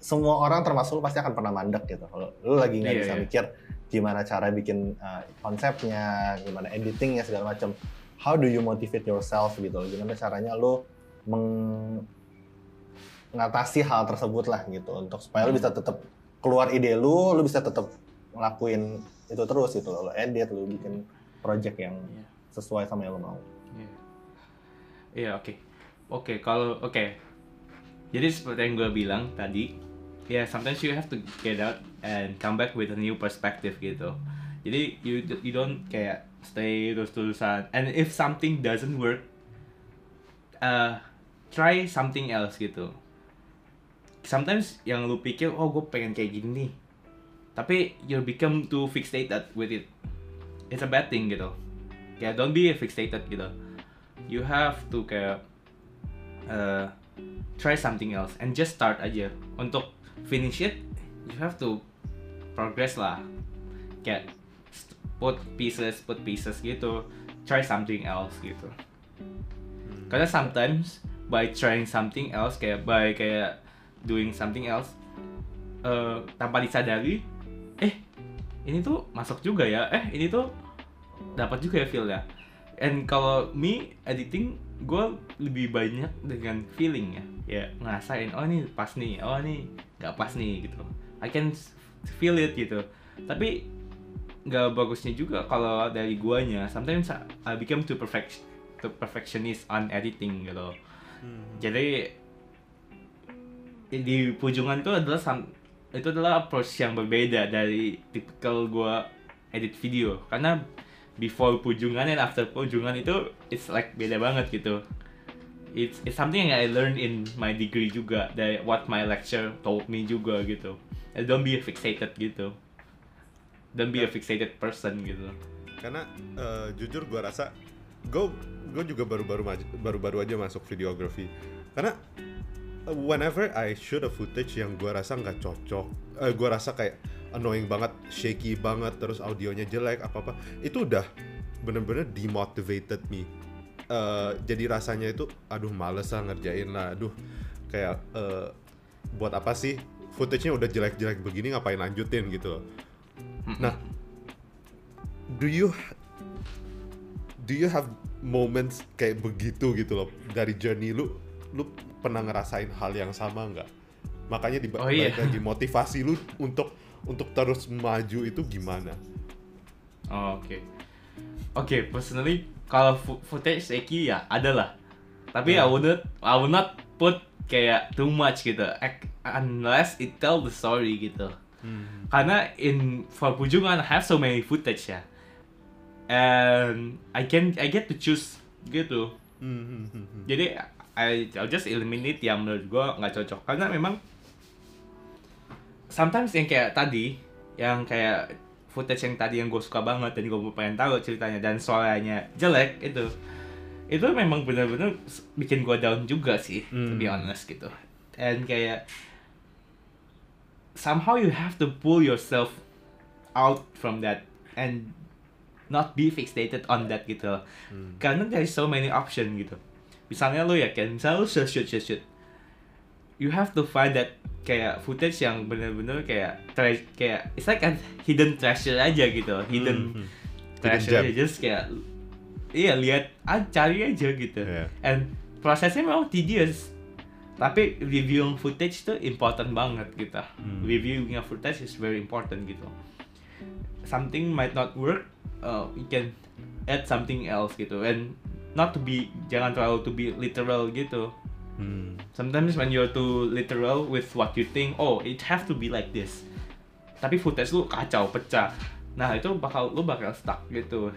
semua orang termasuk lu pasti akan pernah mandek gitu kalau lu lagi nggak Iya, bisa iya. mikir gimana cara bikin uh, konsepnya gimana editingnya segala macam how do you motivate yourself gitu gimana caranya lu mengatasi hal tersebut lah gitu untuk supaya lu bisa tetap keluar ide lu, lu bisa tetap ngelakuin itu terus gitu lo edit, lu bikin project yang Iya. sesuai sama yang lu mau. Iya, Iya, oke. Oke, kalau oke. Jadi seperti yang gue bilang tadi, ya sometimes you have to get out and come back with a new perspective gitu. Jadi you you don't kayak stay terus-terusan. And if something doesn't work, uh, try something else gitu. Sometimes yang lu pikir, oh gue pengen kayak gini nih. Tapi you become too fixated with it. It's a bad thing gitu. Kayak don't be fixated gitu you have to kayak uh, try something else and just start aja untuk finish it you have to progress lah. Kayak st- put pieces put pieces gitu. Try something else gitu. Karena sometimes by trying something else kayak by kayak doing something else uh, tanpa disadari eh ini tuh masuk juga ya. Eh ini tuh dapat juga ya feel ya and kalau me editing gue lebih banyak dengan feeling ya. Ya ngerasain oh ini pas nih. Oh ini nggak pas nih gitu. I can feel it gitu. Tapi nggak bagusnya juga kalau dari guanya. Sometimes I become too perfect too perfectionist on editing gitu. Jadi di pujungan itu adalah itu adalah approach yang berbeda dari tipikal gua edit video. Karena before pujungan and after pujungan itu it's like beda banget gitu. It's it's something yang I learned in my degree juga dari what my lecture told me juga gitu. And don't be fixated gitu. Don't be a fixated person gitu. Karena eh, jujur gua rasa gue gue juga baru-baru baru-baru aja masuk videography karena uh, whenever I shoot a footage yang gue rasa nggak cocok eh, gue rasa kayak annoying banget shaky banget terus audionya jelek apa apa itu udah bener-bener demotivated me. Eh, jadi rasanya itu aduh males lah ngerjain lah. Aduh kayak eh, buat apa sih? Footage-nya udah jelek-jelek begini ngapain lanjutin gitu loh. nah do you do you have moments kayak begitu gitu loh? Dari journey lu lu pernah ngerasain hal yang sama nggak? Makanya di Oh, iya. lagi motivasi lu untuk untuk terus maju itu gimana Oh, Oke. Oke, personally kalau fo- footage Eki ya ada lah. Tapi I would not I would not put kayak too much gitu. Unless it tell the story gitu. Karena in for Pujungan I have so many footage ya. And I can I get to choose gitu. Jadi I I'll just eliminate yang menurut gua nggak cocok karena memang sometimes yang kayak tadi yang kayak footage yang tadi yang gue suka banget dan gue pengen tahu ceritanya dan suaranya jelek itu itu memang benar-benar bikin gue down juga sih to be honest gitu. And kayak somehow you have to pull yourself out from that and not be fixated on that gitu. Loh. karena there is so many option gitu. Misalnya lu ya kan misalnya shoot shoot shoot shoot you have to find that kayak footage yang bener-bener kayak tre- kayak it's like a hidden treasure aja gitu hidden Mhm. treasure aja. just kayak iya lihat ah, cari aja gitu. Iya. and prosesnya memang tedious. Tapi reviewing footage tuh important banget gitu. Hmm. reviewing a footage is very important gitu. Something might not work uh, you can add something else gitu. And not to be jangan terlalu to be literal gitu Hmm. Sometimes when you're too literal with what you think, oh it have to be like this. Tapi footage lu kacau, pecah. Nah itu bakal lu bakal stuck gitu.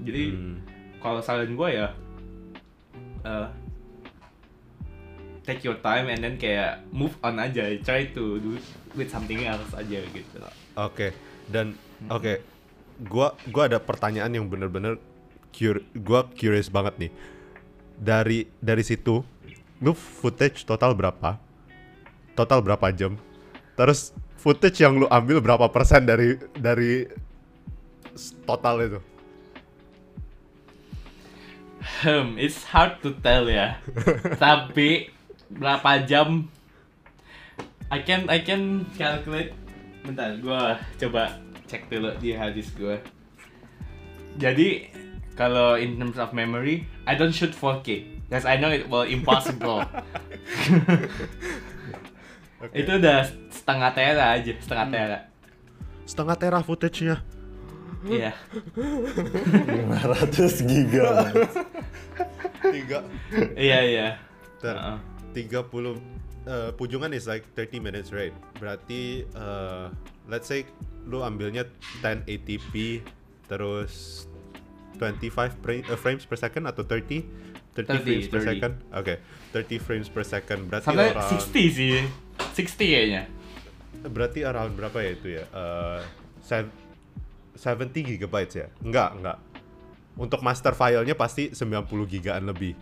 Jadi Hmm. kalau saran gue ya, uh, take your time and then kayak move on aja. Try to do with something else aja gitu. Oke, dan oke, gua gua ada pertanyaan yang bener-bener cur gua curious banget nih. Dari dari situ, lu footage total berapa? Total berapa jam? Terus footage yang lu ambil berapa persen dari dari total itu? Hmm, it's hard to tell ya. (laughs) Tapi berapa jam? I can I can calculate. Bentar, gua coba cek dulu di hadis gua. Jadi kalau in terms of memory, I don't shoot 4K. Because I know it will impossible. (laughs) Itu udah setengah tera aja, setengah tera. Setengah tera footage-nya. Iya. 500 giga. Tiga. Iya, iya. Ter, Heeh. 30 uh, pujungan is like 30 minutes right berarti uh, let's say lu ambilnya 1080p terus 25 fra- uh, frames per second atau 30 30, 30, frames per 30. second oke 30 frames per second berarti Sampai around 60 sih. 60 kayaknya. berarti around berapa ya itu ya uh, sev- 70 gigabytes ya enggak enggak untuk master filenya pasti 90 gigaan lebih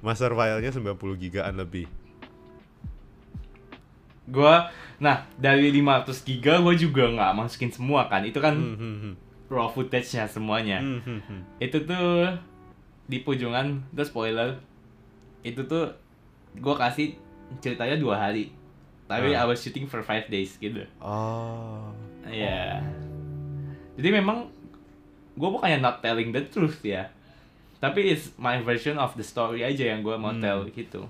master filenya 90 gigaan lebih Gua nah dari 500 giga gua juga nggak masukin semua kan. Itu kan Hmm, hmm, raw footage-nya semuanya. Hmm, hmm. Itu tuh di pujungan itu spoiler. Itu tuh gua kasih ceritanya dua hari. Tapi Ah. I was shooting for five days gitu. Oh. Iya. Jadi memang gue bukannya not telling the truth ya. Tapi it's my version of the story aja yang gue mau Hmm. tell gitu.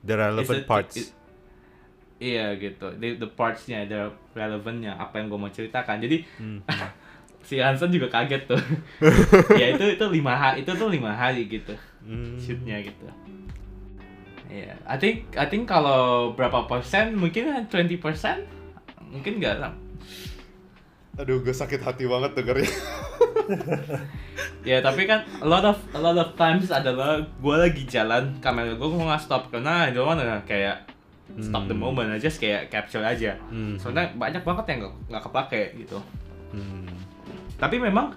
The relevant a- parts. it- iya gitu. The, the parts-nya, the relevant-nya apa yang gue mau ceritakan. Jadi Hmm. (laughs) si Hansen juga kaget tuh. (laughs) ya itu itu lima hari itu tuh lima hari gitu Hmm. shootnya gitu. Iya, I think I think kalau berapa persen mungkin 20 persen mungkin nggak lah. Aduh, gue sakit hati banget dengernya. (laughs) Ya tapi kan a lot of a lot of times adalah gue lagi jalan kamera gue gue nggak stop karena I don't wanna kayak stop the Hmm. moment aja kayak capture aja. Hmm. Soalnya banyak banget yang nggak nggak kepake gitu. Hmm. Tapi memang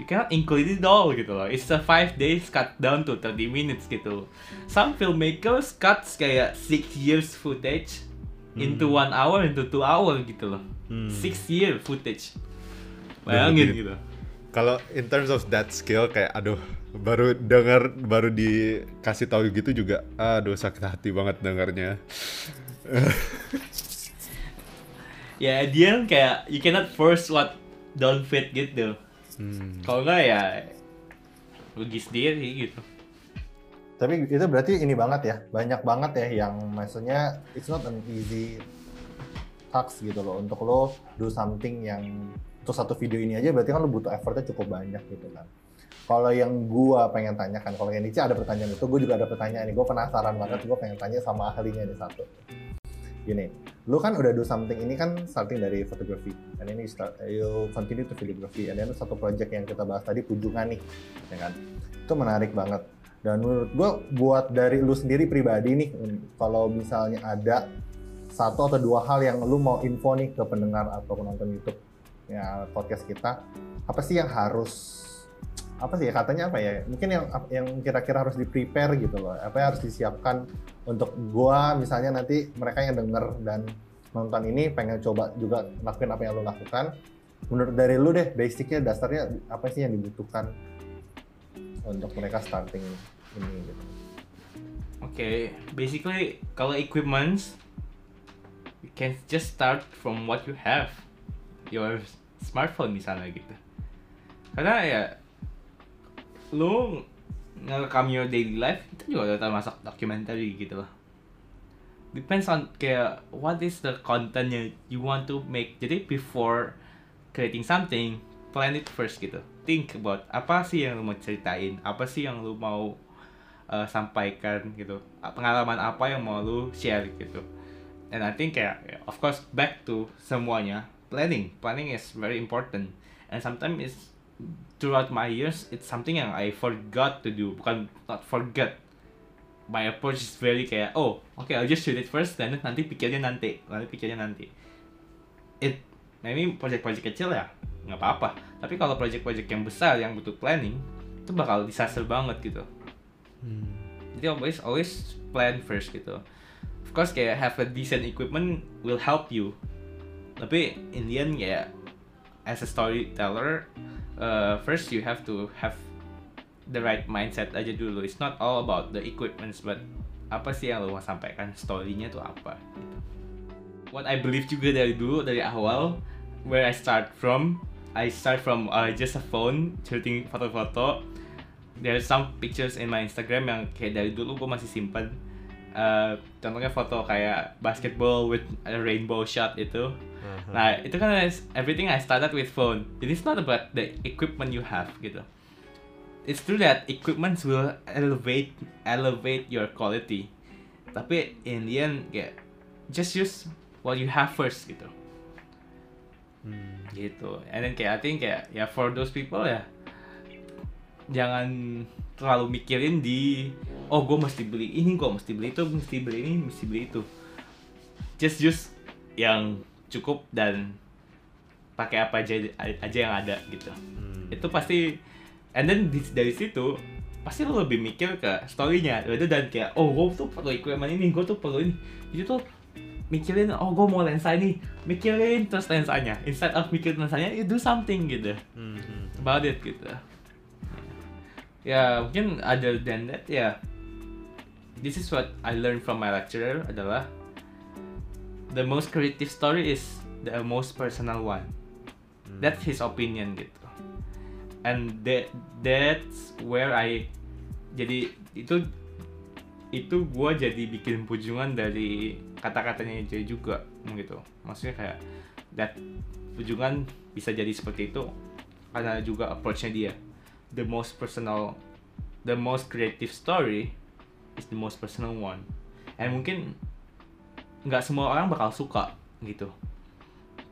you cannot include it all gitu loh. It's a 5 days cut down to 30 minutes gitu. Some filmmakers cuts kayak 6 years footage into one hour into two hour gitu loh. Hmm. 6 year footage. Bayangin gitu. Kalau in terms of that skill kayak aduh baru dengar baru dikasih tahu gitu juga aduh sakit hati banget dengarnya. (laughs) ya dia kayak you cannot force what don't fit gitu Hmm. kalau enggak ya rugi sendiri gitu Tapi itu berarti ini banget ya, banyak banget ya yang maksudnya it's not an easy task gitu loh untuk lo do something yang untuk satu video ini aja berarti kan lo butuh effortnya cukup banyak gitu kan. Kalau yang gua pengen tanyakan, kalau yang Nici ada pertanyaan itu, gue juga ada pertanyaan nih. Gue penasaran banget, gue pengen tanya sama ahlinya nih satu. Gini, lu kan udah do something ini kan starting dari fotografi, dan ini start, you continue to videography, and then satu project yang kita bahas tadi Pujungan nih, ya kan? Itu menarik banget. Dan menurut gua buat dari lu sendiri pribadi nih, kalau misalnya ada satu atau dua hal yang lu mau info nih ke pendengar atau penonton YouTube ya podcast kita, apa sih yang harus apa sih ya katanya apa ya mungkin yang yang kira-kira harus di prepare gitu loh. Apa yang harus disiapkan untuk gua misalnya nanti mereka yang denger dan nonton ini pengen coba juga lakuin apa yang lo lakukan. Menurut dari lu deh basicnya dasarnya apa sih yang dibutuhkan untuk mereka starting ini gitu? Oke, basically kalau equipments, you can just start from what you have, your smartphone misalnya gitu. Karena ya, lu ngerekam your daily life itu juga udah termasuk documentary gitu loh. Depends on kayak what is the content you want to make. Jadi before creating something, plan it first gitu. Think about apa sih yang lu mau ceritain, apa sih yang lu mau uh, sampaikan gitu pengalaman apa yang mau lu share gitu and I think kayak ya, of course back to semuanya planning planning is very important and sometimes it's throughout my years it's something yang I forgot to do. Bukan not forget. My approach is very kayak oh okay I'll just shoot it first dan nanti pikirnya nanti. Nanti pikirnya nanti. It maybe project-project kecil ya nggak apa-apa. Tapi kalau project-project yang besar yang butuh planning itu bakal disaster banget gitu. Jadi always always plan first gitu. Of course kayak have a decent equipment will help you. Tapi in the end ya as a storyteller uh, first you have to have the right mindset aja dulu. It's not all about the equipments but apa sih yang lo mau sampaikan? Story-nya tuh apa gitu. what I believe juga dari dulu dari awal where I start from I start from uh, just a phone shooting foto-foto. There's some pictures in my Instagram yang kayak dari dulu gue masih simpen Uh, contohnya foto kayak basketball with a rainbow shot itu. Nah itu kan everything I started with phone. Jadi it's not about the equipment you have gitu. It's true that equipments will elevate elevate your quality. Tapi in the end kayak just use what you have first gitu. Gitu. And then kayak I think kayak ya for those people ya jangan terlalu mikirin di oh gue mesti beli ini gue mesti beli itu mesti beli ini mesti beli itu. Just use yang cukup dan pakai apa aja aja yang ada gitu. Itu pasti and then di- dari situ pasti lo lebih mikir ke storynya itu dan kayak oh gue tuh perlu equipment ini gue tuh perlu ini. Itu tuh mikirin oh gue mau lensa ini mikirin terus lensanya. Instead of mikirin lensanya you do something gitu. About it gitu ya mungkin other than that ya. This is what I learned from my lecturer adalah the most creative story is the most personal one. That's his opinion gitu. And that that's where I jadi itu itu gue jadi bikin pujungan dari kata-katanya dia juga gitu. Maksudnya kayak that pujungan bisa jadi seperti itu karena juga approachnya dia the most personal the most creative story is the most personal one. And mungkin nggak semua orang bakal suka gitu.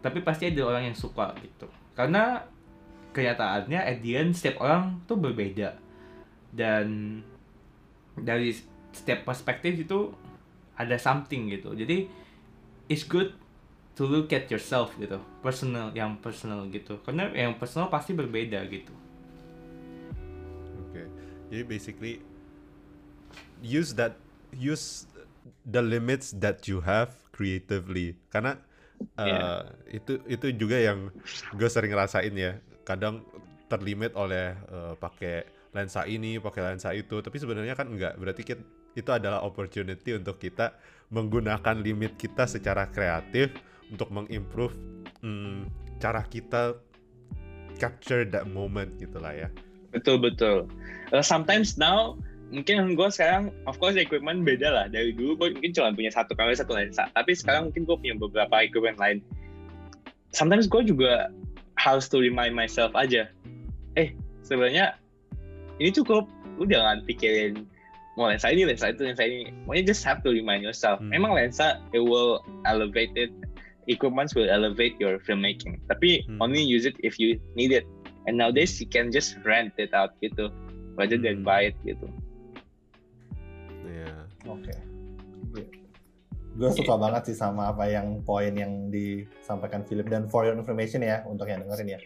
Tapi pasti ada orang yang suka gitu. Karena kenyataannya at the end setiap orang tuh berbeda. Dan dari setiap perspektif itu ada something gitu. Jadi it's good to look at yourself gitu. Personal yang personal gitu. Karena yang personal pasti berbeda gitu Jadi basically use that use the limits that you have creatively. Karena uh, Yeah. itu itu juga yang gue sering ngerasain ya. Kadang terlimit oleh uh, pakai lensa ini, pakai lensa itu, tapi sebenarnya kan enggak. Berarti kit- itu adalah opportunity untuk kita menggunakan limit kita secara kreatif untuk mengimprove mm, cara kita capture that moment gitulah ya. Betul betul. Uh, sometimes now mungkin gue sekarang of course equipment beda lah. Dari dulu gue mungkin cuma punya satu kamera satu lensa. Tapi sekarang mungkin gue punya beberapa equipment lain. Sometimes gue juga harus to remind myself aja. Eh sebenarnya ini cukup. Lu jangan pikirin mau lensa ini lensa itu lensa ini. Pokoknya just have to remind yourself. Hmm. memang lensa it will elevate it. Equipment will elevate your filmmaking. Tapi Hmm. only use it if you need it and nowadays you can just rent it out gitu rather than Hmm. buy it gitu Iya. Oke. Gue suka banget sih sama apa yang poin yang disampaikan Philip dan for your information ya untuk yang dengerin ya.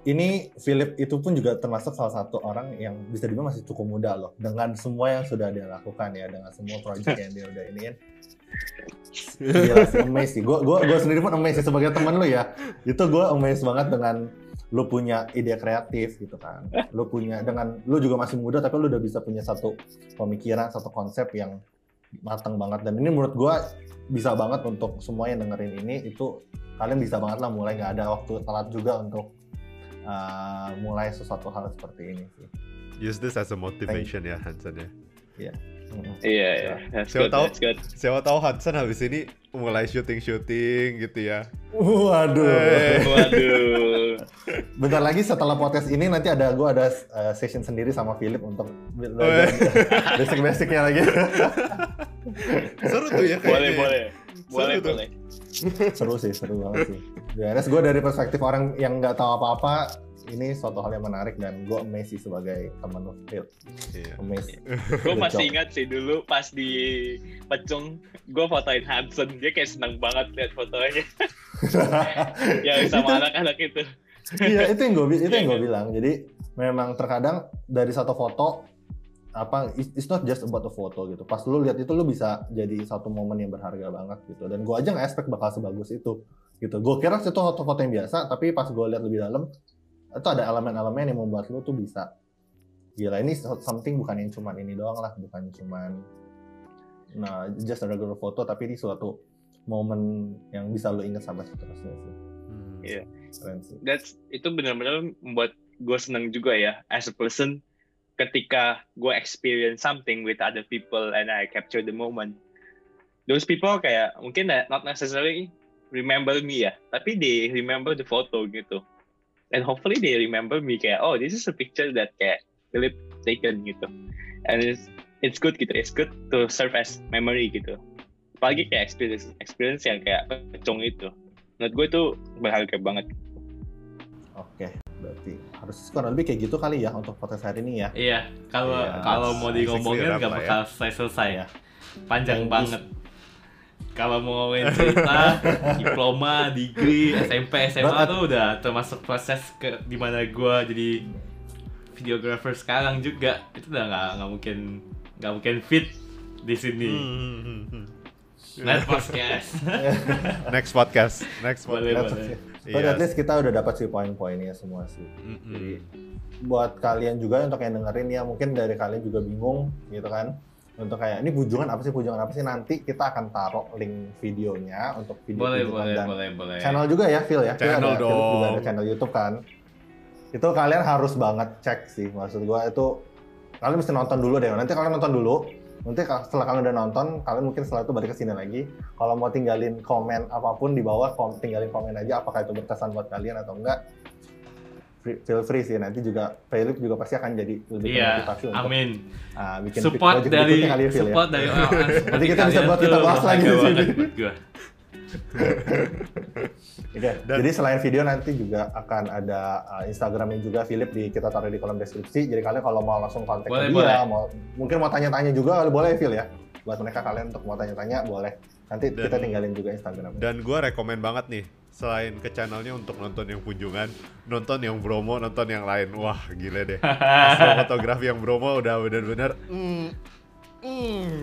Ini Philip itu pun juga termasuk salah satu orang yang bisa dibilang masih cukup muda loh dengan semua yang sudah dia lakukan ya dengan semua project yang dia udah iniin. Gila sih, amazed sih. Gue gua, gua sendiri pun amazed sih sebagai temen lu ya. Itu gue amazed banget dengan lu punya ide kreatif gitu kan. Lu punya dengan lu juga masih muda tapi lu udah bisa punya satu pemikiran, satu konsep yang matang banget. Dan ini menurut gua bisa banget untuk semua yang dengerin ini itu kalian bisa banget lah mulai. Nggak ada waktu telat juga untuk uh, mulai sesuatu hal seperti ini sih. Use this as a motivation ya Hansen ya. Iya. Iya that's Siapa good tahu- that's good. Siapa tahu Hansen habis ini mulai syuting-syuting gitu ya. Waduh. Eh. waduh (laughs) Bentar lagi setelah podcast ini nanti ada gua ada uh, session sendiri sama Philip untuk Oh, belajar (laughs) basic-basicnya lagi. Seru tuh ya kayaknya. boleh ya. boleh boleh tuh. boleh seru sih, seru banget sih. Beres gue dari perspektif orang yang nggak tahu apa-apa, ini suatu hal yang menarik dan gue amazed sih sebagai teman. Iya. Amazed. (laughs) gue masih job. ingat sih dulu pas di Pecung gue fotoin Hudson dia kayak seneng banget lihat fotonya (laughs) yang sama anak-anak itu iya itu yang gue itu yang Iya, gue kan? bilang jadi memang terkadang dari satu foto apa it's it's not just about a photo gitu pas lu lihat itu lu bisa jadi satu momen yang berharga banget gitu dan gue aja nggak expect bakal sebagus itu gitu gue kira itu foto-foto yang biasa tapi pas gue lihat lebih dalam itu ada elemen-elemen yang membuat lu tuh bisa gila ini something bukan yang cuman ini doang lah bukan cuman nah just a regular photo tapi ini suatu momen yang bisa lu ingat sampai seterusnya sih Hmm. Iya. keren sih that's itu benar-benar membuat gue seneng juga ya as a person ketika gue experience something with other people and I capture the moment those people kayak mungkin not necessarily remember me ya tapi they remember the photo gitu and hopefully they remember me kayak oh this is a picture that kayak Philip taken gitu and it's it's good gitu it's good to serve as memory gitu apalagi kayak experience experience yang kayak pecong itu menurut gue itu berharga banget Oke, berarti harus kurang lebih kayak gitu kali ya untuk podcast hari ini ya. Iya, kalau Iya, kalau mau digomongin nggak Rap lah ya. bakal selesai-selesai ya. Panjang Thank you. Kalau mau ngomongin cerita, (laughs) diploma, degree, SMP, SMA But- tuh udah termasuk proses ke di mana gua jadi videographer sekarang juga. Itu udah nggak nggak mungkin nggak mungkin fit di sini. Hmm, hmm, hmm, hmm. Net podcast. (laughs) Next podcast. Next Boleh, podcast. boleh. Tapi Iya. at least kita udah dapat sih poin-poinnya semua sih. Mm-mm. Jadi buat kalian juga untuk yang dengerin ya mungkin dari kalian juga bingung gitu kan untuk kayak ini pujongan apa sih? Pujongan apa sih? Nanti kita akan taruh link videonya untuk video boleh, boleh, dan boleh, boleh. channel juga ya Phil ya? Phil Channel ada, Phil juga ada dong. channel YouTube kan? Itu kalian harus banget cek sih maksud gua itu. Kalian mesti nonton dulu deh. Nanti kalian nonton dulu. Nanti setelah kalian udah nonton kalian mungkin setelah itu balik ke sini lagi. Kalau mau tinggalin komen apa pun di bawah kom- tinggalin komen aja apakah itu berkesan buat kalian atau enggak feel free sih nanti juga Philip juga pasti akan jadi lebih Iya, termotivasi untuk amin. ah, bikin Support dari kali ya, ya. support dari orang-orang Nanti kita bisa buat kita bahas lagi di sini. (laughs) Dan- jadi selain video nanti juga akan ada uh, Instagramnya juga Philip di kita taruh di kolom deskripsi. Jadi kalian kalau mau langsung kontak Boleh, dia, boleh. mau mungkin mau tanya-tanya juga boleh Phil ya. Buat mereka kalian untuk mau tanya-tanya boleh. Nanti Dan- kita tinggalin juga Instagram. Dan gue rekomen banget nih selain ke channelnya untuk nonton yang kunjungan, nonton yang Bromo, nonton yang lain. Wah, gila deh. Astrofotografi (laughs) yang Bromo udah bener-bener mm, mm.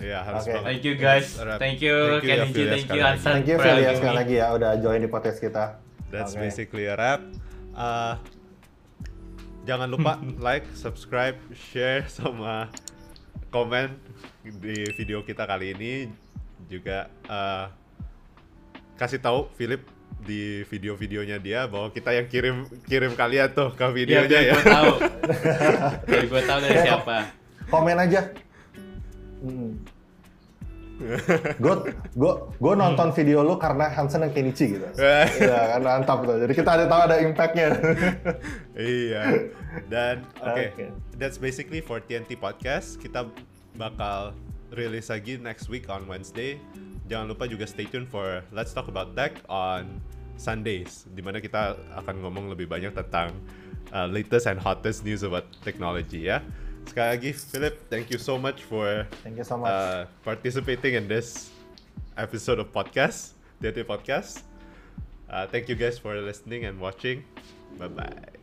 Ya, harus Oke. banget. Thank you guys. Thank you Thank you, thank you sekali lagi. Ansan. Thank you sekali me. lagi ya udah join di podcast kita. That's Oke. basically a wrap. Uh, jangan lupa (laughs) like, subscribe, share, sama komen di video kita kali ini. Juga uh, kasih tahu Philip di video-videonya dia bahwa kita yang kirim kirim kalian tuh ke Iya, videonya biar ya. gue tahu. biar gue tahu dari siapa. Komen aja. Gue gue gue nonton video lu karena Hansen dan Kenichi gitu. (laughs) Iya kan mantap tuh. Jadi kita ada tahu ada impactnya. (laughs) iya. Dan oke, Oke. that's basically for TNT podcast. Kita bakal rilis lagi next week on Wednesday. Jangan lupa juga stay tune for Let's Talk About Tech on Sundays, di mana kita akan ngomong lebih banyak tentang uh, latest and hottest news about technology ya. Sekali lagi, Philip, thank you so much for Thank you so much. uh, participating in this episode of podcast, TNT podcast. Uh, thank you guys for listening and watching. Bye bye.